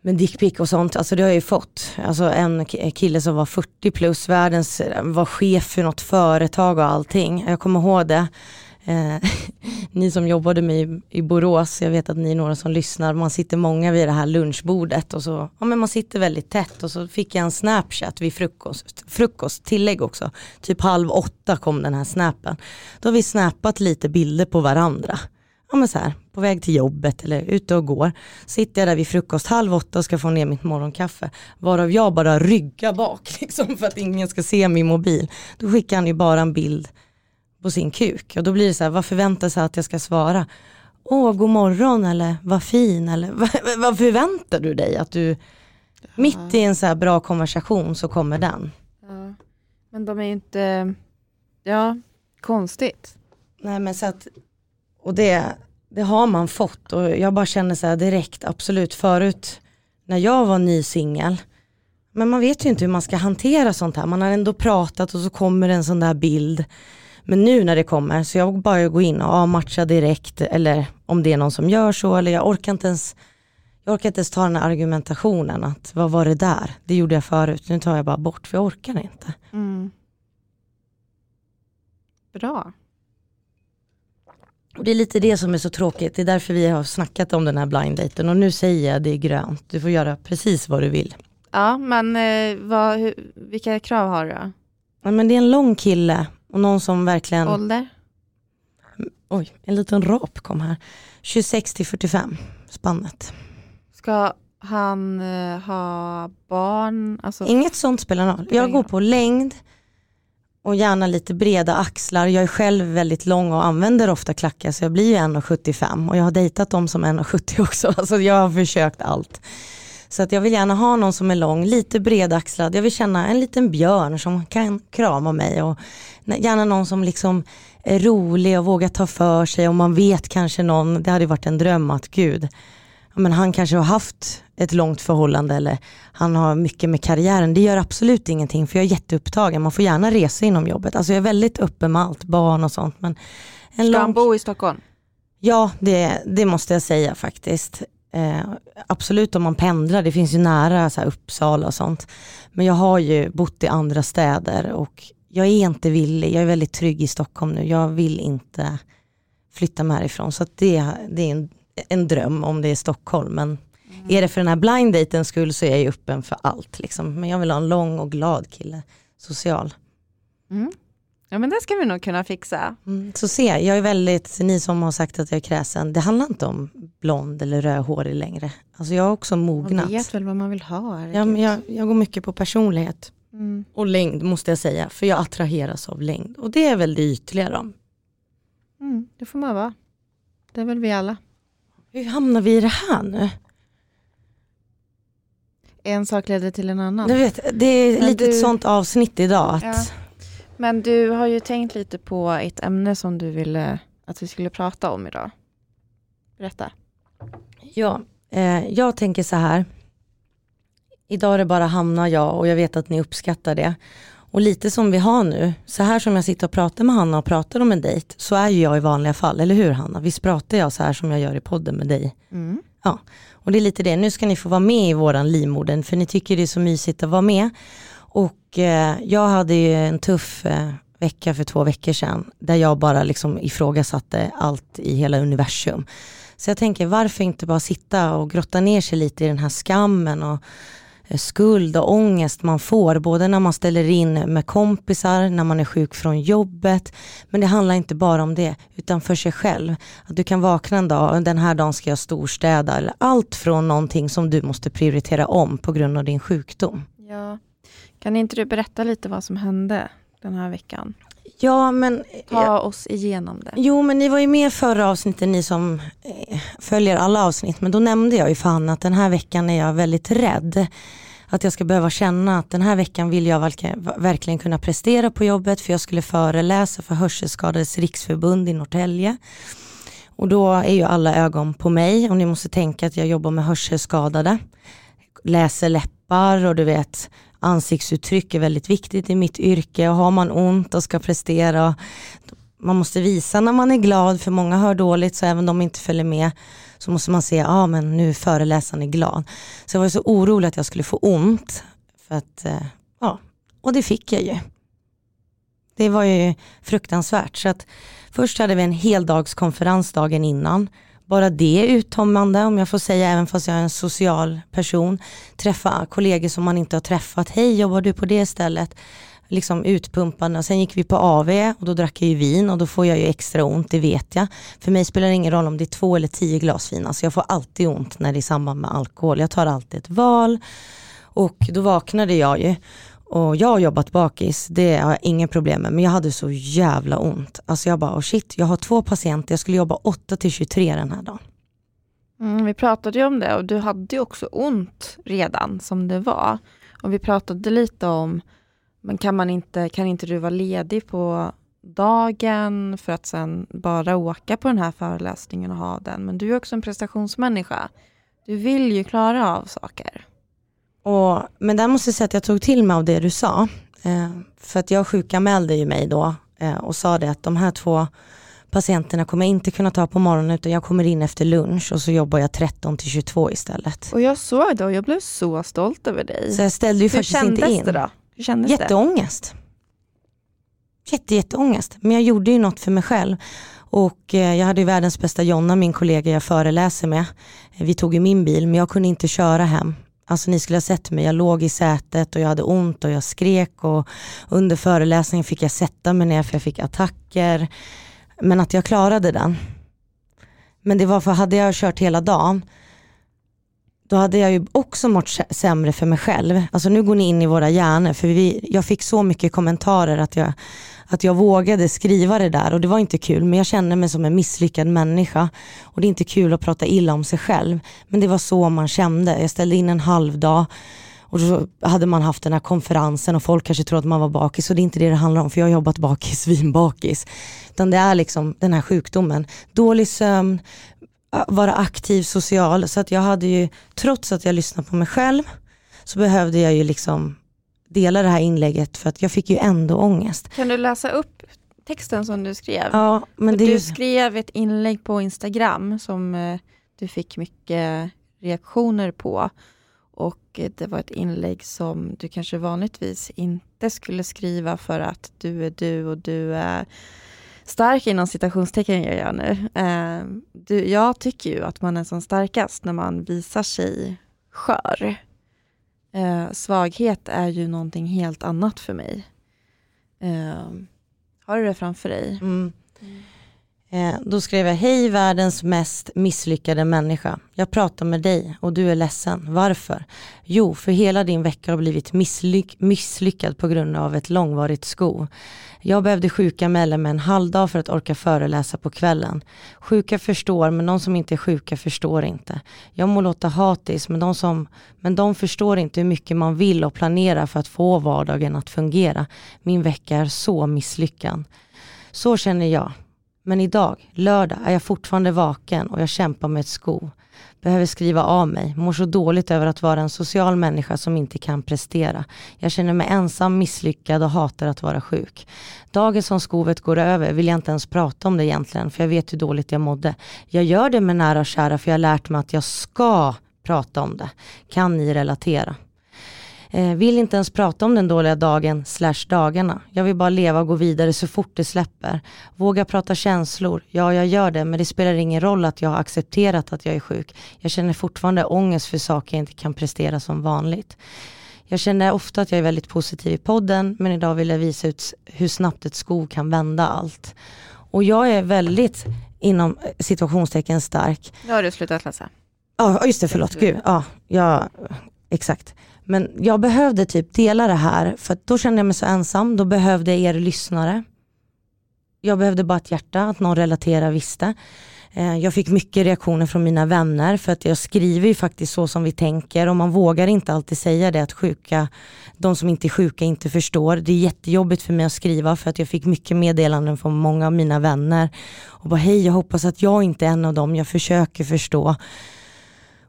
med dickpic och sånt, alltså det har jag ju fått. Alltså en kille som var 40 plus, världens, var chef för något företag och allting. Jag kommer ihåg det. Eh, [laughs] ni som jobbade med i, Borås, jag vet att ni är några som lyssnar, man sitter många vid det här lunchbordet och så, ja men man sitter väldigt tätt och så fick jag en snapchat vid frukost, frukost, tillägg också, typ halv åtta kom den här snappen. Då har vi snappat lite bilder på varandra. Ja men så här, på väg till jobbet eller ute och går. Sitter jag där vid frukost halv åtta och ska få ner mitt morgonkaffe. Varav jag bara ryggar bak [laughs] liksom för att ingen ska se min mobil. Då skickar han ju bara en bild på sin kuk. Och då blir det så här, vad förväntar sig att jag ska svara? Åh, god morgon eller vad fin eller [laughs] vad, förväntar du dig att du, ja. mitt i en så här bra konversation så kommer den. Ja. Men de är ju inte, ja, konstigt. Nej men så att, och det, det har man fått och jag bara känner så här direkt, absolut förut när jag var ny singel, men man vet ju inte hur man ska hantera sånt här. Man har ändå pratat och så kommer en sån där bild. Men nu när det kommer så jag bara gå in och avmatcha direkt eller om det är någon som gör så eller jag orkar inte ens jag orkar inte ens ta den här argumentationen att vad var det där? Det gjorde jag förut, nu tar jag bara bort för jag orkar inte. Mm. Bra. Och det är lite det som är så tråkigt, det är därför vi har snackat om den här blind daten och nu säger jag det är grönt, du får göra precis vad du vill. Ja men eh, vad, vilka krav har du då? Ja, men det är en lång kille och någon som verkligen... Ålder? Oj, en liten rap kom här. 26 till 45, spannet. Ska han uh, ha barn? Alltså... Inget sånt spelar någon roll. Jag går på längd och gärna lite breda axlar. Jag är själv väldigt lång och använder ofta klackar så jag blir ju 1,75 och jag har dejtat dem som 1,70 också. [laughs] Alltså jag har försökt allt. Så att jag vill gärna ha någon som är lång, lite bredaxlad. Jag vill känna en liten björn som kan krama mig och gärna någon som liksom är rolig och vågar ta för sig och man vet kanske någon, det hade varit en dröm att gud, men han kanske har haft ett långt förhållande eller han har mycket med karriären. Det gör absolut ingenting för jag är jätteupptagen. Man får gärna resa inom jobbet. Alltså jag är väldigt öppen med allt, barn och sånt. Men en Ska lång... han bo i Stockholm? Ja, det, det måste jag säga faktiskt. Eh, absolut om man pendlar, det finns ju nära så här, Uppsala och sånt. Men jag har ju bott i andra städer och jag är inte villig, jag är väldigt trygg i Stockholm nu. Jag vill inte flytta mig härifrån. Så det, det är en, en dröm om det är Stockholm. Men mm. är det för den här blind datens skull så är jag ju öppen för allt. Liksom. Men jag vill ha en lång och glad kille, social. Mm. Ja men det ska vi nog kunna fixa. Mm, så se, jag är väldigt, ni som har sagt att jag är kräsen, det handlar inte om blond eller rödhårig längre. Alltså jag har också mognat. Man vet väl vad man vill ha. Ja, men jag, jag går mycket på personlighet. Mm. Och längd måste jag säga, för jag attraheras av längd. Och det är väl det ytliga då. Mm, det får man vara. Det är väl vi alla. Hur hamnar vi i det här nu? En sak leder till en annan. Jag vet, det är men lite du... ett sånt avsnitt idag. Att... Ja. Men du har ju tänkt lite på ett ämne som du ville att vi skulle prata om idag. Berätta. Ja, eh, jag tänker så här. Idag är det bara Hanna jag och jag vet att ni uppskattar det. Och lite som vi har nu, så här som jag sitter och pratar med Hanna och pratar om en dejt, så är ju jag i vanliga fall, eller hur Hanna? Visst pratar jag så här som jag gör i podden med dig? Mm. Ja, och det är lite det, nu ska ni få vara med i våran livmodern, för ni tycker det är så mysigt att vara med. Och eh, jag hade ju en tuff eh, vecka för två veckor sedan, där jag bara liksom ifrågasatte allt i hela universum. Så jag tänker, varför inte bara sitta och grotta ner sig lite i den här skammen och Eh, skuld och ångest man får, både när man ställer in med kompisar, när man är sjuk från jobbet. Men det handlar inte bara om det, utan för sig själv. Att du kan vakna en dag, och den här dagen ska jag storstäda, eller allt från någonting som du måste prioritera om på grund av din sjukdom. Ja. Kan inte du berätta lite vad som hände den här veckan? Ja, men... Ta oss igenom det. Jo, men ni var ju med förra avsnittet, ni som eh, följer alla avsnitt. Men då nämnde jag ju fan att den här veckan är jag väldigt rädd. Att jag ska behöva känna att den här veckan vill jag verkligen kunna prestera på jobbet. För jag skulle föreläsa för Hörselskadades riksförbund i Norrtälje. Och då är ju alla ögon på mig och ni måste tänka att jag jobbar med hörselskadade. Läser läppar och du vet ansiktsuttryck är väldigt viktigt i mitt yrke och har man ont och ska prestera man måste visa när man är glad för många hör dåligt så även de inte följer med så måste man se, ja ah, men nu föreläsaren är glad. Så jag var så orolig att jag skulle få ont. För att, eh, ja, och det fick jag ju. Det var ju fruktansvärt. Så att först hade vi en heldagskonferens dagen innan. Bara det är uttömmande om jag får säga, även fast jag är en social person. Träffa kollegor som man inte har träffat. Hej, jobbar du på det stället? liksom utpumpande. Sen gick vi på AV och då drack jag ju vin och då får jag ju extra ont, det vet jag. För mig spelar det ingen roll om det är två eller tio glas vin, alltså jag får alltid ont när det är i samband med alkohol. Jag tar alltid ett val och då vaknade jag ju. Och jag har jobbat bakis, det har jag inga problem med, men jag hade så jävla ont. Alltså jag bara, oh shit, jag har två patienter, jag skulle jobba 8 till 23 den här dagen. Mm, vi pratade ju om det och du hade ju också ont redan som det var. Och vi pratade lite om men kan, man inte, kan inte du vara ledig på dagen för att sen bara åka på den här föreläsningen och ha den? Men du är också en prestationsmänniska. Du vill ju klara av saker. Och, men där måste jag säga att jag tog till mig av det du sa. Eh, för att jag sjukanmälde ju mig då eh, och sa det att de här två patienterna kommer jag inte kunna ta på morgonen utan jag kommer in efter lunch och så jobbar jag 13 till 22 istället. Och jag såg det och jag blev så stolt över dig. Så jag ställde ju Hur faktiskt inte in. Det då? Hur kändes Jätteångest. det? Jätte, jätteångest. Men jag gjorde ju något för mig själv. Och eh, jag hade ju världens bästa Jonna, min kollega jag föreläser med. Vi tog ju min bil men jag kunde inte köra hem. Alltså ni skulle ha sett mig, jag låg i sätet och jag hade ont och jag skrek och under föreläsningen fick jag sätta mig ner för jag fick attacker. Men att jag klarade den. Men det var för hade jag kört hela dagen då hade jag ju också mått sämre för mig själv. Alltså nu går ni in i våra hjärnor, för vi, jag fick så mycket kommentarer att jag, att jag vågade skriva det där och det var inte kul, men jag kände mig som en misslyckad människa. Och det är inte kul att prata illa om sig själv, men det var så man kände. Jag ställde in en halv dag och då hade man haft den här konferensen och folk kanske tror att man var bakis och det är inte det det handlar om för jag har jobbat bakis, [laughs] svinbakis. Utan det är liksom den här sjukdomen. Dålig sömn, vara aktiv social. Så att jag hade ju, trots att jag lyssnade på mig själv, så behövde jag ju liksom dela det här inlägget för att jag fick ju ändå ångest. Kan du läsa upp texten som du skrev? Ja, men det... Du skrev ett inlägg på Instagram som eh, du fick mycket reaktioner på. Och det var ett inlägg som du kanske vanligtvis inte skulle skriva för att du är du och du är stark inom citationstecken gör jag nu. Eh, du, jag tycker ju att man är som starkast när man visar sig skör. Eh, svaghet är ju någonting helt annat för mig. Eh, har du det framför dig? Mm. Mm. Eh, då skrev jag, hej världens mest misslyckade människa. Jag pratar med dig och du är ledsen. Varför? Jo, för hela din vecka har blivit misslyck misslyckad på grund av ett långvarigt skov. Jag behövde sjuka med mig en halvdag för att orka föreläsa på kvällen. Sjuka förstår, men de som inte är sjuka förstår inte. Jag må låta hatisk, men de, som, men de förstår inte hur mycket man vill och planerar för att få vardagen att fungera. Min vecka är så misslyckad. Så känner jag. Men idag, lördag, är jag fortfarande vaken och jag kämpar med ett sko. Behöver skriva av mig, mår så dåligt över att vara en social människa som inte kan prestera. Jag känner mig ensam, misslyckad och hatar att vara sjuk. Dagen som skovet går över vill jag inte ens prata om det egentligen, för jag vet hur dåligt jag mådde. Jag gör det med nära och kära för jag har lärt mig att jag ska prata om det. Kan ni relatera? Eh, vill inte ens prata om den dåliga dagen slash dagarna. Jag vill bara leva och gå vidare så fort det släpper. Våga prata känslor. Ja, jag gör det, men det spelar ingen roll att jag har accepterat att jag är sjuk. Jag känner fortfarande ångest för saker jag inte kan prestera som vanligt. Jag känner ofta att jag är väldigt positiv i podden, men idag vill jag visa ut hur snabbt ett skov kan vända allt. Och jag är väldigt, inom situationstecken stark. Nu har du slutat läsa. Ja, just det, förlåt. Gud. Ja, ja, exakt. Men jag behövde typ dela det här för då kände jag mig så ensam. Då behövde jag er lyssnare. Jag behövde bara ett hjärta, att någon relaterar visste. Eh, jag fick mycket reaktioner från mina vänner för att jag skriver ju faktiskt så som vi tänker och man vågar inte alltid säga det att sjuka, de som inte är sjuka inte förstår. Det är jättejobbigt för mig att skriva för att jag fick mycket meddelanden från många av mina vänner och bara hej jag hoppas att jag inte är en av dem, jag försöker förstå.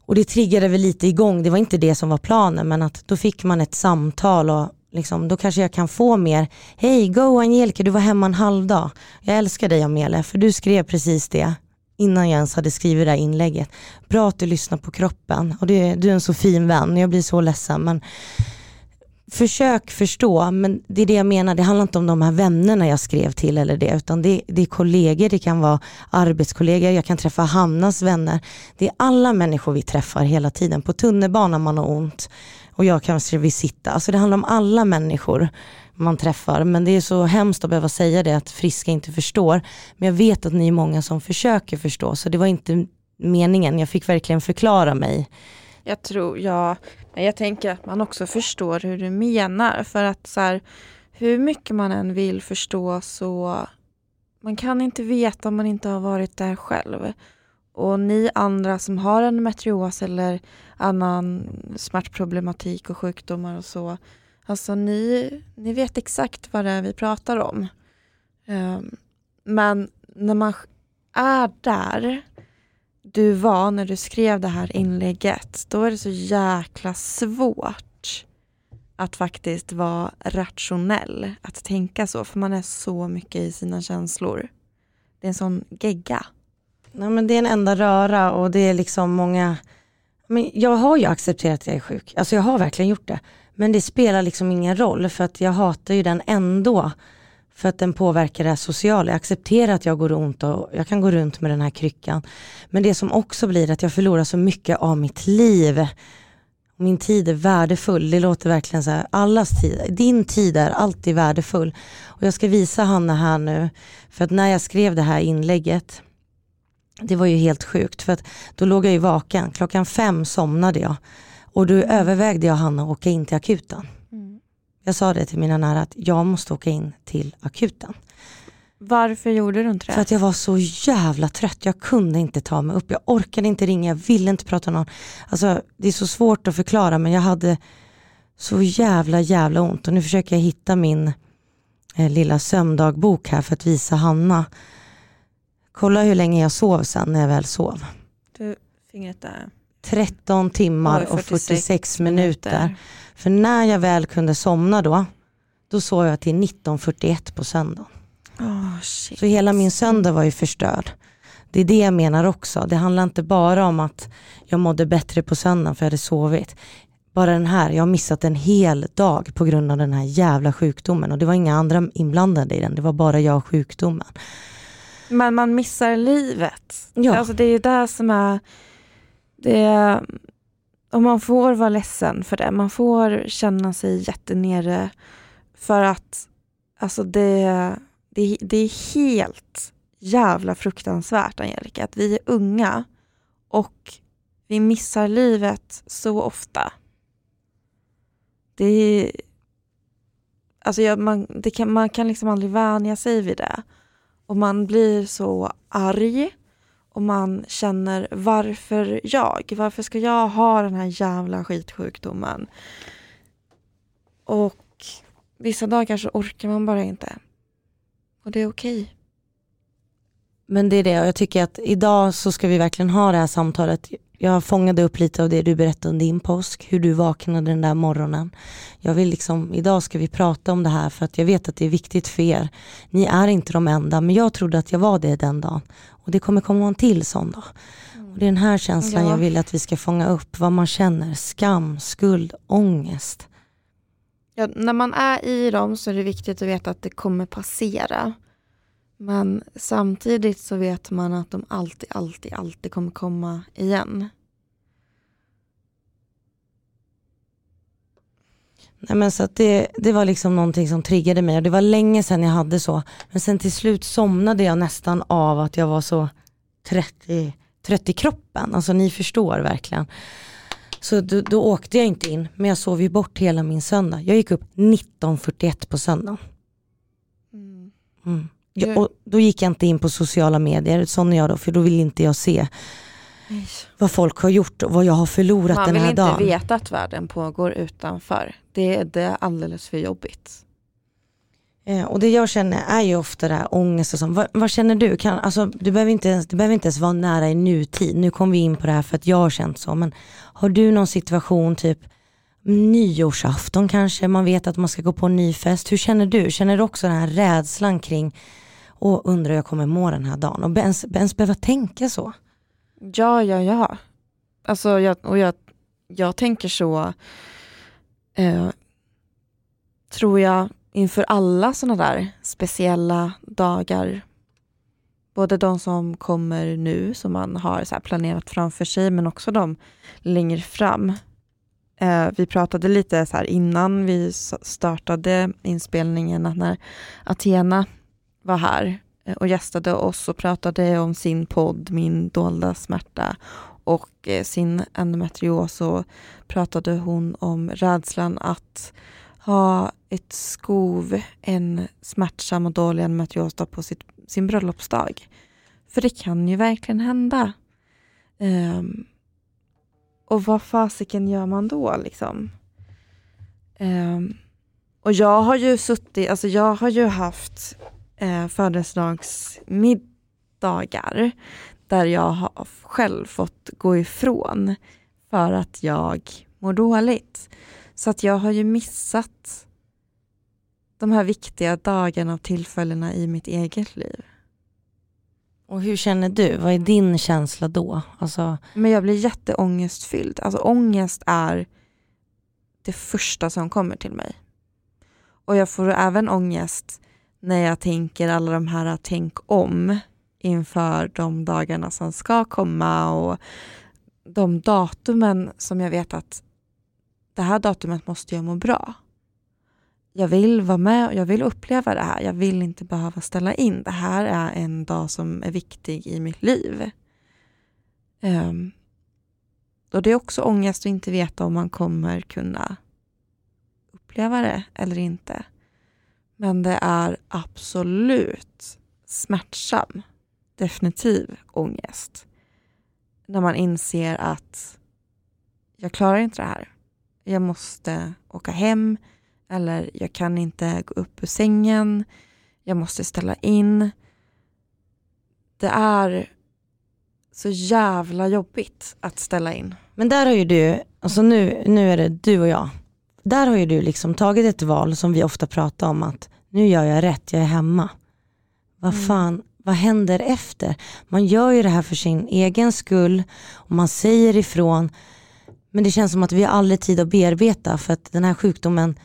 Och det triggade väl lite igång, det var inte det som var planen men att då fick man ett samtal och liksom, då kanske jag kan få mer, hej go Angelica du var hemma en halv dag. Jag älskar dig Amelia för du skrev precis det innan jag ens hade skrivit det här inlägget. Bra att du lyssnar på kroppen och det, du är en så fin vän, jag blir så ledsen men försök förstå, men det är det jag menar, det handlar inte om de här vännerna jag skrev till eller det, utan det, det är kollegor, det kan vara arbetskollegor, jag kan träffa Hannas vänner. Det är alla människor vi träffar hela tiden. På tunnelbanan man har ont och jag kanske vill sitta. Alltså det handlar om alla människor man träffar. Men det är så hemskt att behöva säga det att friska inte förstår. Men jag vet att ni är många som försöker förstå så det var inte meningen. Jag fick verkligen förklara mig. Jag tror, ja, jag tänker att man också förstår hur du menar för att så här, hur mycket man än vill förstå så man kan inte veta om man inte har varit där själv. Och ni andra som har en metrios eller annan smärtproblematik och sjukdomar och så, Alltså ni, ni vet exakt vad det är vi pratar om. Um, men när man är där du var när du skrev det här inlägget, då är det så jäkla svårt att faktiskt vara rationell, att tänka så, för man är så mycket i sina känslor. Det är en sån gegga. Nej, men det är en enda röra och det är liksom många, men jag har ju accepterat att jag är sjuk, alltså jag har verkligen gjort det. Men det spelar liksom ingen roll för att jag hatar ju den ändå. För att den påverkar det sociala. Jag accepterar att jag går ont och jag kan gå runt med den här kryckan. Men det som också blir att jag förlorar så mycket av mitt liv. Min tid är värdefull. Det låter verkligen så här, allas tid, din tid är alltid värdefull. Och jag ska visa Hanna här nu, för att när jag skrev det här inlägget, det var ju helt sjukt för att då låg jag ju vaken. Klockan fem somnade jag. Och då övervägde jag Hanna att åka in till akuten. Jag sa det till mina nära att jag måste åka in till akuten. Varför gjorde du inte det? För att jag var så jävla trött. Jag kunde inte ta mig upp. Jag orkade inte ringa, jag ville inte prata med någon. Alltså, det är så svårt att förklara men jag hade så jävla jävla ont och nu försöker jag hitta min eh, lilla sömndagbok här för att visa Hanna. Kolla hur länge jag sov sen när jag väl sov. Du, fingret där. 13 timmar Oj, 46 och 46 minuter. minuter. För när jag väl kunde somna då, då sov jag till 19.41 på söndagen. Oh, så hela min söndag var ju förstörd. Det är det jag menar också. Det handlar inte bara om att jag mådde bättre på söndagen för jag hade sovit. Bara den här, jag har missat en hel dag på grund av den här jävla sjukdomen och det var inga andra inblandade i den, det var bara jag och sjukdomen. Men man missar livet. Ja. Alltså det är ju det som är det, och man får vara ledsen för det. Man får känna sig jättenere för att alltså det, det, det är helt jävla fruktansvärt Angelica, att vi är unga och vi missar livet så ofta. Det är, alltså jag, man, det kan, man kan liksom aldrig vänja sig vid det. Och man blir så arg och man känner varför jag? Varför ska jag ha den här jävla skitsjukdomen? Och vissa dagar så orkar man bara inte. Och det är okej. Okay. Men det är det, och jag tycker att idag så ska vi verkligen ha det här samtalet. Jag fångade upp lite av det du berättade om din påsk, hur du vaknade den där morgonen. Jag vill liksom, idag ska vi prata om det här för att jag vet att det är viktigt för er. Ni är inte de enda, men jag trodde att jag var det den dagen. Och det kommer komma en till sån dag. Och det är den här känslan ja. jag vill att vi ska fånga upp, vad man känner. Skam, skuld, ångest. Ja, när man är i dem så är det viktigt att veta att det kommer passera. Men samtidigt så vet man att de alltid, alltid, alltid kommer komma igen. Nej, men så det, det var liksom någonting som triggade mig och det var länge sedan jag hade så. Men sen till slut somnade jag nästan av att jag var så trött i, trött i kroppen. Alltså ni förstår verkligen. Så då, då, åkte jag inte in, men jag sov ju bort hela min söndag. Jag gick upp 19.41 på söndagen. Mm. Mm. Jag, och då gick jag inte in på sociala medier, sån är jag då, för då vill inte jag se vad folk har gjort och vad jag har förlorat Man den här dagen. Man vill inte veta att världen pågår utanför. Det, det är alldeles för jobbigt. Eh, och det jag känner är ju ofta det här ångest och sånt. Vad, vad, känner du? Kan, alltså, du, behöver inte ens, du behöver inte ens vara nära i nutid. Nu kom vi in på det här för att jag har känt så. Men har du någon situation, typ nyårsafton kanske, man vet att man ska gå på en ny fest. Hur känner du? Känner du också den här rädslan kring, och undrar hur jag kommer må den här dagen? Och ens, ens behöva tänka så? Ja, ja, ja. Alltså, jag, och jag, jag tänker så, eh, tror jag, inför alla sådana där speciella dagar. Både de som kommer nu, som man har så planerat framför sig, men också de längre fram. Eh, vi pratade lite så innan vi startade inspelningen, att när Athena var här Eh, och gästade oss och pratade om sin podd Min dolda smärta och eh, sin endometrios och pratade hon om rädslan att ha ett skov, en smärtsam och dålig endometrios på sitt, sin bröllopsdag. För det kan ju verkligen hända. Um, och vad fasiken gör man då liksom? Um, och jag har ju suttit, alltså jag har ju haft eh, födelsedagsmiddagar där jag har själv fått gå ifrån för att jag mår dåligt. Så att jag har ju missat de här viktiga dagarna och tillfällena i mitt eget liv. Och hur känner du? Vad är din känsla då? Alltså... Men jag blir jätteångestfylld. Alltså ångest är det första som kommer till mig. Och jag får även ångest när jag tänker alla de här tänk om inför de dagarna som ska komma och de datumen som jag vet att det här datumet måste jag må bra. Jag vill vara med och jag vill uppleva det här. Jag vill inte behöva ställa in. Det här är en dag som är viktig i mitt liv. Um, och Det är också ångest att inte veta om man kommer kunna uppleva det eller inte. Men det är absolut smärtsam, definitiv ångest. När man inser att jag klarar inte det här jag måste åka hem eller jag kan inte gå upp ur sängen, jag måste ställa in. Det är så jävla jobbigt att ställa in. Men där har ju du, alltså nu, nu är det du och jag. Där har ju du liksom tagit ett val som vi ofta pratar om att nu gör jag rätt, jag är hemma. Vad mm. fan, vad händer efter? Man gör ju det här för sin egen skull och man säger ifrån men det känns som att vi har aldrig tid att bearbeta för att den här sjukdomen,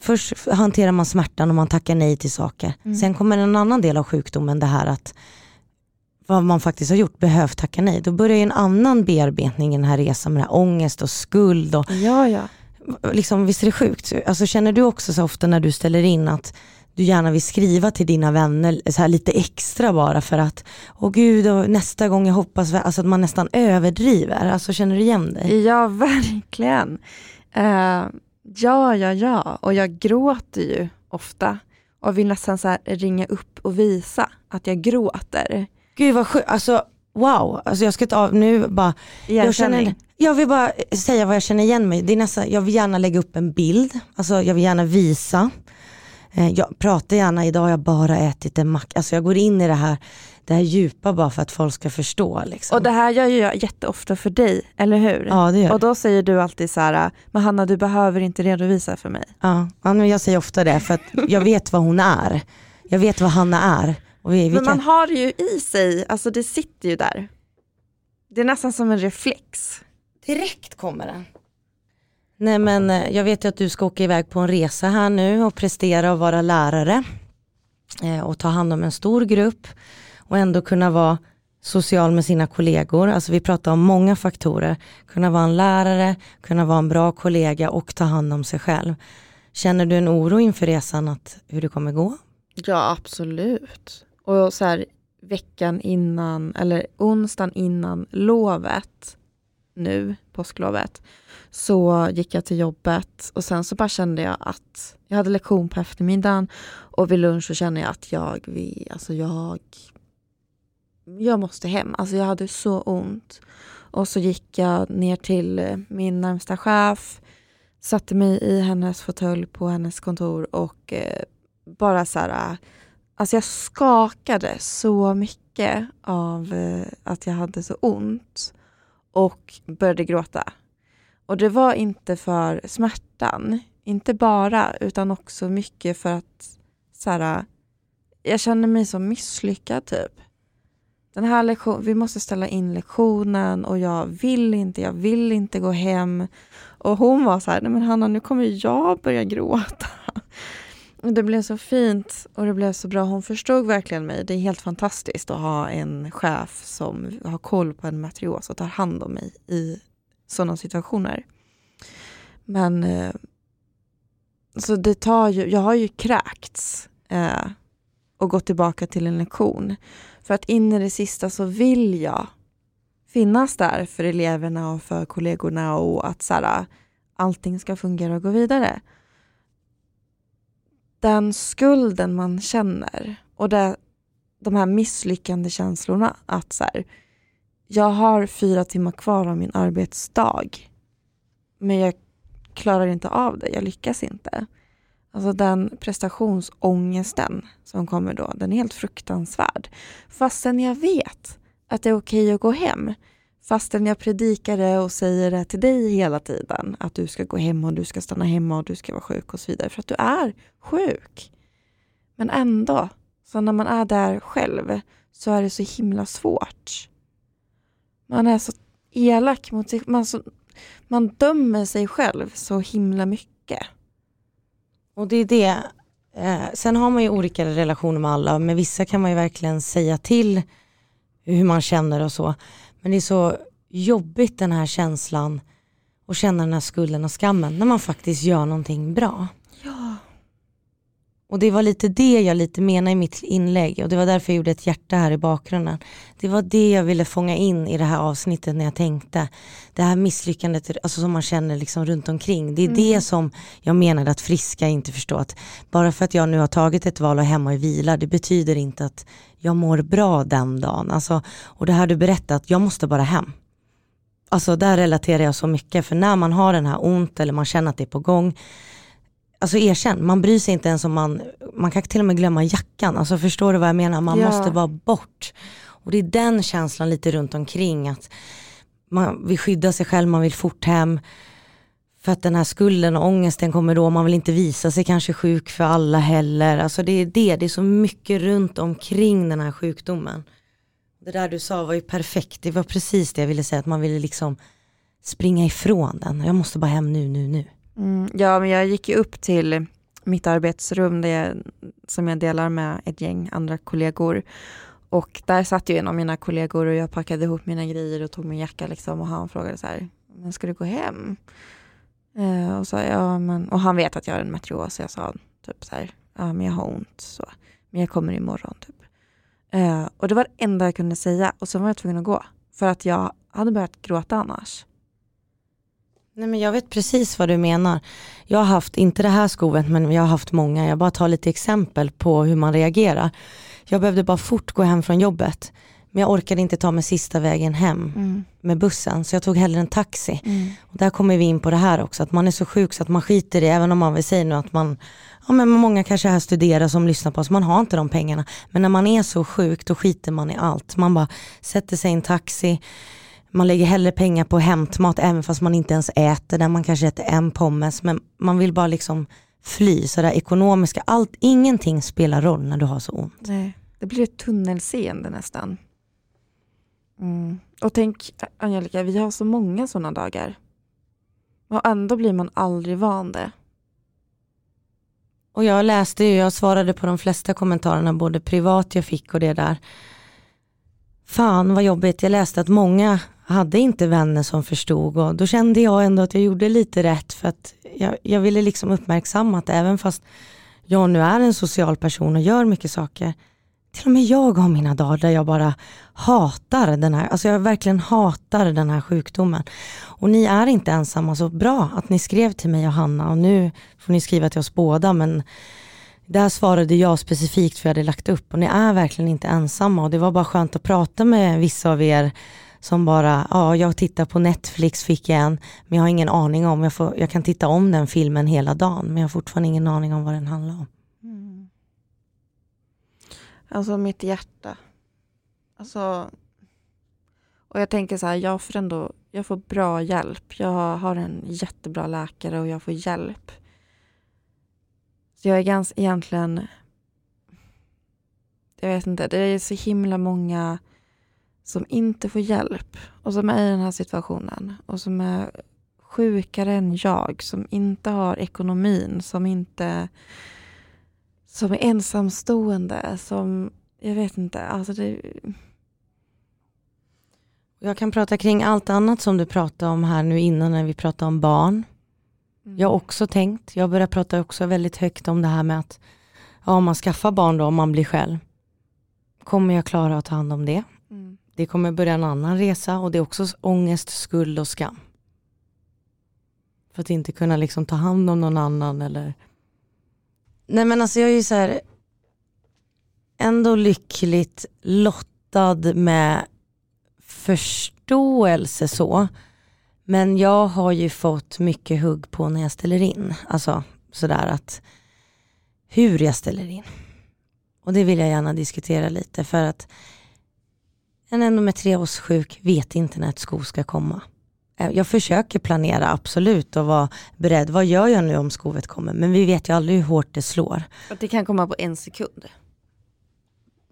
först hanterar man smärtan och man tackar nej till saker. Mm. Sen kommer en annan del av sjukdomen, det här att vad man faktiskt har gjort, behövt tacka nej. Då börjar en annan bearbetning i den här resan med här ångest och skuld. Och, ja, ja. Liksom, visst är det sjukt? Alltså, känner du också så ofta när du ställer in att du gärna vill skriva till dina vänner så här lite extra bara för att, åh gud, nästa gång jag hoppas, alltså att man nästan överdriver. Alltså känner du igen dig? Ja, verkligen. Uh, ja, ja, ja. Och jag gråter ju ofta och vill nästan så ringa upp och visa att jag gråter. Gud vad sjukt, alltså wow, alltså jag ska ta av nu bara, jag, känner, jag vill bara säga vad jag känner igen mig. Det är nästan, jag vill gärna lägga upp en bild, alltså jag vill gärna visa. Eh, jag pratar gärna, idag har jag bara ätit en macka. Alltså jag går in i det här, det här djupa bara för att folk ska förstå. Liksom. Och det här gör jag jätteofta för dig, eller hur? Ja, det gör Och då säger du alltid så här, men Hanna du behöver inte redovisa för mig. Ja, men jag säger ofta det för att jag vet vad hon är. Jag vet vad Hanna är. Vi, vi men man kan... har det ju i sig, alltså det sitter ju där. Det är nästan som en reflex. Direkt kommer den. Nej men eh, jag vet ju att du ska åka iväg på en resa här nu och prestera och vara lärare. Eh, och ta hand om en stor grupp och ändå kunna vara social med sina kollegor. Alltså vi pratar om många faktorer. Kunna vara en lärare, kunna vara en bra kollega och ta hand om sig själv. Känner du en oro inför resan att hur det kommer gå? Ja absolut. Och så här veckan innan, eller onsdagen innan lovet nu, påsklovet, så gick jag till jobbet och sen så bara kände jag att jag hade lektion på eftermiddagen och vid lunch så kände jag att jag, vi, alltså jag, jag måste hem. Alltså jag hade så ont. Och så gick jag ner till min närmsta chef, satte mig i hennes fåtölj på hennes kontor och eh, bara så här, alltså jag skakade så mycket av eh, att jag hade så ont och började gråta. Och det var inte för smärtan, inte bara, utan också mycket för att så här, jag kände mig så misslyckad typ. Den här lektionen, vi måste ställa in lektionen och jag vill inte, jag vill inte gå hem. Och hon var så här, nej men Hanna nu kommer jag börja gråta. Det blev så fint och det blev så bra. Hon förstod verkligen mig. Det är helt fantastiskt att ha en chef som har koll på en matrios och tar hand om mig i sådana situationer. Men eh, så det tar ju, jag har ju kräkts eh, och gått tillbaka till en lektion. För att in i det sista så vill jag finnas där för eleverna och för kollegorna och att så här, allting ska fungera och gå vidare. Den skulden man känner och det, de här misslyckande känslorna att så här, jag har fyra timmar kvar av min arbetsdag men jag klarar inte av det, jag lyckas inte. Alltså den prestationsångesten som kommer då, den är helt fruktansvärd. Fastän jag vet att det är okej okay att gå hem. Fastän jag predikar det och säger det till dig hela tiden. Att du ska gå hem och du ska stanna hemma och du ska vara sjuk och så vidare. För att du är sjuk. Men ändå, så när man är där själv så är det så himla svårt. Man är så elak mot sig man, så, man dömer sig själv så himla mycket. Och det är det. Eh, sen har man ju olika relationer med alla. Med vissa kan man ju verkligen säga till hur man känner och så. Men det är så jobbigt den här känslan och känna den här skulden och skammen när man faktiskt gör någonting bra. Och det var lite det jag lite menade i mitt inlägg och det var därför jag gjorde ett hjärta här i bakgrunden. Det var det jag ville fånga in i det här avsnittet när jag tänkte. Det här misslyckandet alltså som man känner liksom runt omkring. Det är mm. det som jag menade att friska inte förstår. Att bara för att jag nu har tagit ett val och hemma och vila, det betyder inte att jag mår bra den dagen. Alltså, och det här du berättat, jag måste bara hem. Alltså där relaterar jag så mycket, för när man har den här ont eller man känner att det är på gång, alltså erkänn, man bryr sig inte ens om man, man kan till och med glömma jackan. Alltså förstår du vad jag menar? Man ja. måste vara bort. Och det är den känslan lite runt omkring att man vill skydda sig själv, man vill fort hem. För att den här skulden och ångesten kommer då, man vill inte visa sig kanske sjuk för alla heller. Alltså det är det, det är så mycket runt omkring den här sjukdomen. Det där du sa var ju perfekt, det var precis det jag ville säga, att man ville liksom springa ifrån den. Jag måste bara hem nu, nu, nu. Mm, ja, men jag gick ju upp till mitt arbetsrum där jag, som jag delar med ett gäng andra kollegor. Och där satt ju en av mina kollegor och jag packade ihop mina grejer och tog min jacka liksom och han frågade så här, men ska du gå hem? Eh, och, så, ja, men, och han vet att jag har en meteoros så jag sa typ så här, ja men jag har ont så, men jag kommer imorgon typ. Eh, och det var det enda jag kunde säga och sen var jag tvungen att gå för att jag hade börjat gråta annars. Nej, men jag vet precis vad du menar. Jag har haft, inte det här skovet, men jag har haft många. Jag bara tar lite exempel på hur man reagerar. Jag behövde bara fort gå hem från jobbet. Men jag orkade inte ta mig sista vägen hem mm. med bussen så jag tog hellre en taxi. Mm. Och där kommer vi in på det här också, att man är så sjuk så att man skiter i, även om man vill säga nu att man, ja men många kanske här studerar som lyssnar på oss, man har inte de pengarna. Men när man är så sjuk då skiter man i allt. Man bara sätter sig i en taxi, man lägger hellre pengar på hämtmat även fast man inte ens äter den, man kanske äter en pommes men man vill bara liksom fly, så det ekonomiska, allt, ingenting spelar roll när du har så ont. Nej, det blir ett tunnelseende nästan. Mm. Och tänk Angelica, vi har så många sådana dagar. Och ändå blir man aldrig van det. Och jag läste ju, jag svarade på de flesta kommentarerna, både privat jag fick och det där. Fan vad jobbigt, jag läste att många hade inte vänner som förstod och då kände jag ändå att jag gjorde lite rätt för att jag, jag ville liksom uppmärksamma att även fast jag nu är en social person och gör mycket saker, till och med jag har mina dagar där jag bara hatar den här, alltså jag verkligen hatar den här sjukdomen. Och ni är inte ensamma, så bra att ni skrev till mig och Hanna och nu får ni skriva till oss båda men där svarade jag specifikt för jag hade lagt upp och ni är verkligen inte ensamma och det var bara skönt att prata med vissa av er som bara, ja jag tittar på Netflix fick jag en, men jag har ingen aning om, jag, får, jag kan titta om den filmen hela dagen men jag har fortfarande ingen aning om vad den handlar om. Mm. Alltså mitt hjärta. Alltså, och jag tänker så här, jag får ändå, jag får bra hjälp. Jag har en jättebra läkare och jag får hjälp. Så jag är ganska egentligen, jag vet inte, det är så himla många som inte får hjälp och som är i den här situationen och som är sjukare än jag, som inte har ekonomin, som inte som är ensamstående, som, jag vet inte, alltså det... Jag kan prata kring allt annat som du pratade om här nu innan när vi pratade om barn. Mm. Jag har också tänkt, jag börjar prata också väldigt högt om det här med att ja, om man skaffar barn då, om man blir själv, kommer jag klara att ta hand om det? Det kommer börja en annan resa och det är också ångest, skuld och skam. För att inte kunna liksom ta hand om någon annan eller Nej men alltså jag är ju så här, ändå lyckligt lottad med förståelse så. Men jag har ju fått mycket hugg på när jag ställer in. Alltså sådär att hur jag ställer in. Och det vill jag gärna diskutera lite för att en endometriossjuk vet inte när ett sko ska komma. Eh, jag försöker planera absolut och vara beredd. Vad gör jag nu om skovet kommer? Men vi vet ju aldrig hur hårt det slår. Att det kan komma på en sekund.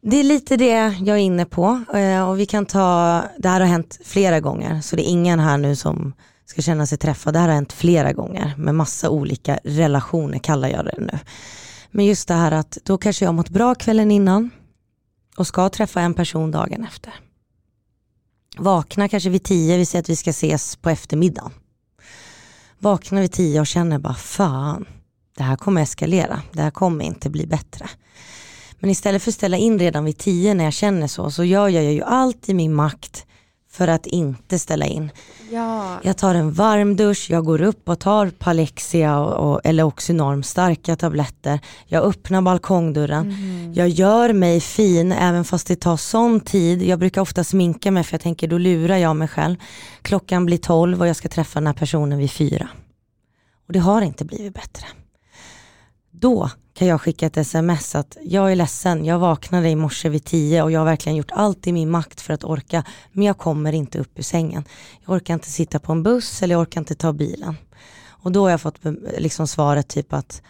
Det är lite det jag är inne på eh, och vi kan ta, det här har hänt flera gånger så det är ingen här nu som ska känna sig träffad. Det här har hänt flera gånger med massa olika relationer kallar jag det nu. Men just det här att då kanske jag har mått bra kvällen innan och ska träffa en person dagen efter. Vaknar kanske vid tio, vi säger att vi ska ses på eftermiddagen. Vaknar vid tio och känner bara fan, det här kommer eskalera, det här kommer inte bli bättre. Men istället för att ställa in redan vid tio när jag känner så, så gör jag ju allt i min makt för att inte ställa in. Ja. Jag tar en varm dusch, jag går upp och tar Palexia och, och, eller Oxynorm, starka tabletter. Jag öppnar balkongdörren. Mm. Jag gör mig fin även fast det tar sån tid. Jag brukar ofta sminka mig för jag tänker då lurar jag mig själv. Klockan blir tolv och jag ska träffa den här personen vid fyra. Och det har inte blivit bättre. Då kan jag skicka ett sms att jag är ledsen, jag vaknade i morse vid tio och jag har verkligen gjort allt i min makt för att orka, men jag kommer inte upp ur sängen. Jag orkar inte sitta på en buss eller jag orkar inte ta bilen. Och då har jag fått eh, liksom svaret typ att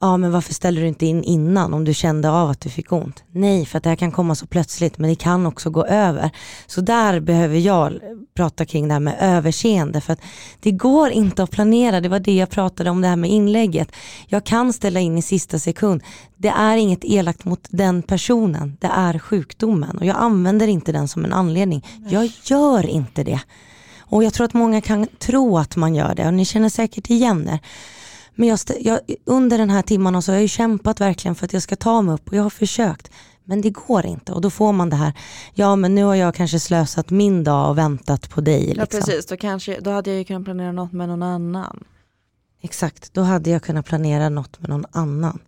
ja men varför ställer du inte in innan om du kände av att du fick ont? Nej, för att det här kan komma så plötsligt men det kan också gå över. Så där behöver jag prata kring det här med överseende för att det går inte att planera, det var det jag pratade om det här med inlägget. Jag kan ställa in i sista sekund. Det är inget elakt mot den personen, det är sjukdomen och jag använder inte den som en anledning. Jag gör inte det. Och jag tror att många kan tro att man gör det och ni känner säkert igen er. Men jag, jag, under den här timmarna så har jag ju kämpat verkligen för att jag ska ta mig upp och jag har försökt. Men det går inte och då får man det här, ja men nu har jag kanske slösat min dag och väntat på dig. Liksom. Ja precis, då, kanske, då hade jag ju kunnat planera något med någon annan. Exakt, då hade jag kunnat planera något med någon annan.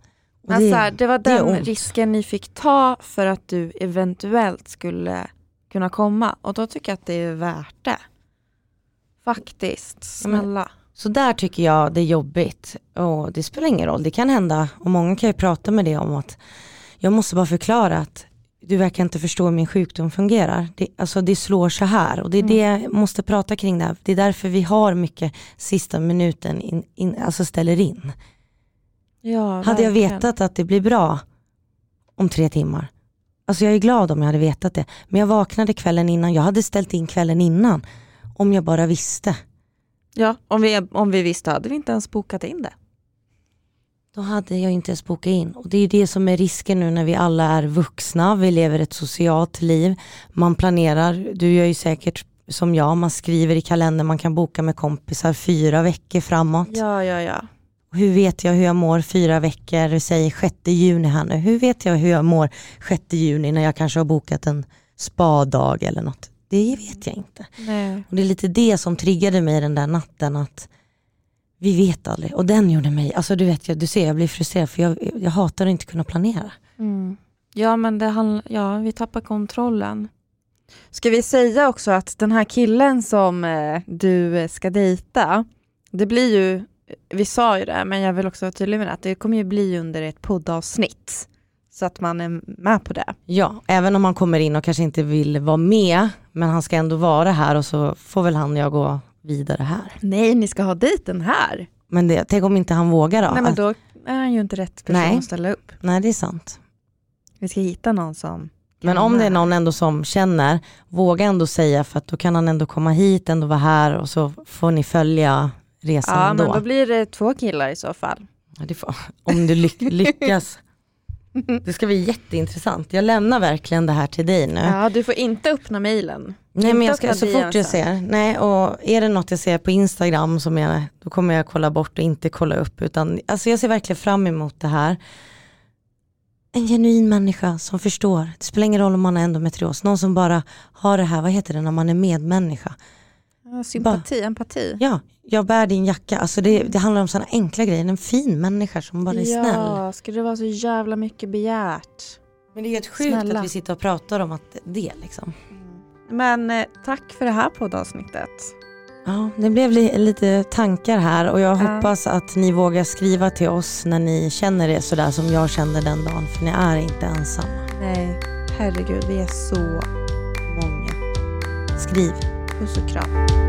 Men det, här, det var den det risken ni fick ta för att du eventuellt skulle kunna komma och då tycker jag att det är värt det. Faktiskt, snälla. Så där tycker jag det är jobbigt och det spelar ingen roll, det kan hända och många kan ju prata med det om att jag måste bara förklara att du verkar inte förstå hur min sjukdom fungerar. Det, alltså det slår så här och det är mm. det jag måste prata kring det här. Det är därför vi har mycket sista minuten, in, in, alltså ställer in. Ja, hade jag vetat att det blir bra om tre timmar, alltså jag är glad om jag hade vetat det. Men jag vaknade kvällen innan, jag hade ställt in kvällen innan om jag bara visste. Ja, om vi, om vi visste hade vi inte ens bokat in det. Då hade jag inte ens bokat in. Och det är det som är risken nu när vi alla är vuxna, vi lever ett socialt liv. Man planerar, du gör ju säkert som jag, man skriver i kalendern, man kan boka med kompisar fyra veckor framåt. Ja, ja, ja. Hur vet jag hur jag mår fyra veckor, säg 6 juni här nu. Hur vet jag hur jag mår 6 juni när jag kanske har bokat en spadag eller något? Det vet jag inte. Nej. Och det är lite det som triggade mig den där natten att vi vet aldrig. Och den gjorde mig, alltså du vet, jag, du ser jag blir frustrerad för jag, jag hatar att inte kunna planera. Mm. Ja, men det handl- ja, vi tappar kontrollen. Ska vi säga också att den här killen som eh, du eh, ska dejta, det blir ju, vi sa ju det, men jag vill också vara tydlig med det, att det kommer ju bli under ett poddavsnitt. Så att man är med på det. Ja, även om han kommer in och kanske inte vill vara med, men han ska ändå vara här och så får väl han och jag gå vidare här. Nej, ni ska ha dejten här. Men det, tänk om inte han vågar då? Nej, men då är han ju inte rätt person Nej. att ställa upp. Nej, det är sant. Vi ska hitta någon som Men om det är någon ändå som känner, våga ändå säga för att då kan han ändå komma hit, ändå vara här och så får ni följa resan Ja, ändå. men då blir det två killar i så fall. Ja, får, om du lyck, lyckas. [laughs] [laughs] Det ska bli jätteintressant. Jag lämnar verkligen det här till dig nu. Ja, du får inte öppna mejlen. nej men jag ska, så fort jag ser, nej och är det något jag ser på Instagram som är, då kommer jag kolla bort och inte kolla upp. Utan, alltså jag ser verkligen fram emot det här. En genuin människa som förstår. Det spelar ingen roll om man är endometrios. Någon som bara har det här, vad heter det när man är medmänniska. Ja, sympati, empati. Ja, jag bär din jacka. Alltså det, det handlar om sådana enkla grejer. En fin människa som bara är snäll. Ja, skulle det vara så jävla mycket begärt? Men det är helt sjukt Snälla. att vi sitter och pratar om att det liksom. Men eh, tack för det här poddavsnittet. Ja, det blev li- lite tankar här och jag Ja. hoppas att ni vågar skriva till oss när ni känner det sådär som jag kände den dagen. För ni är inte ensamma. Nej, herregud, vi är så många. Skriv. Puss och kram.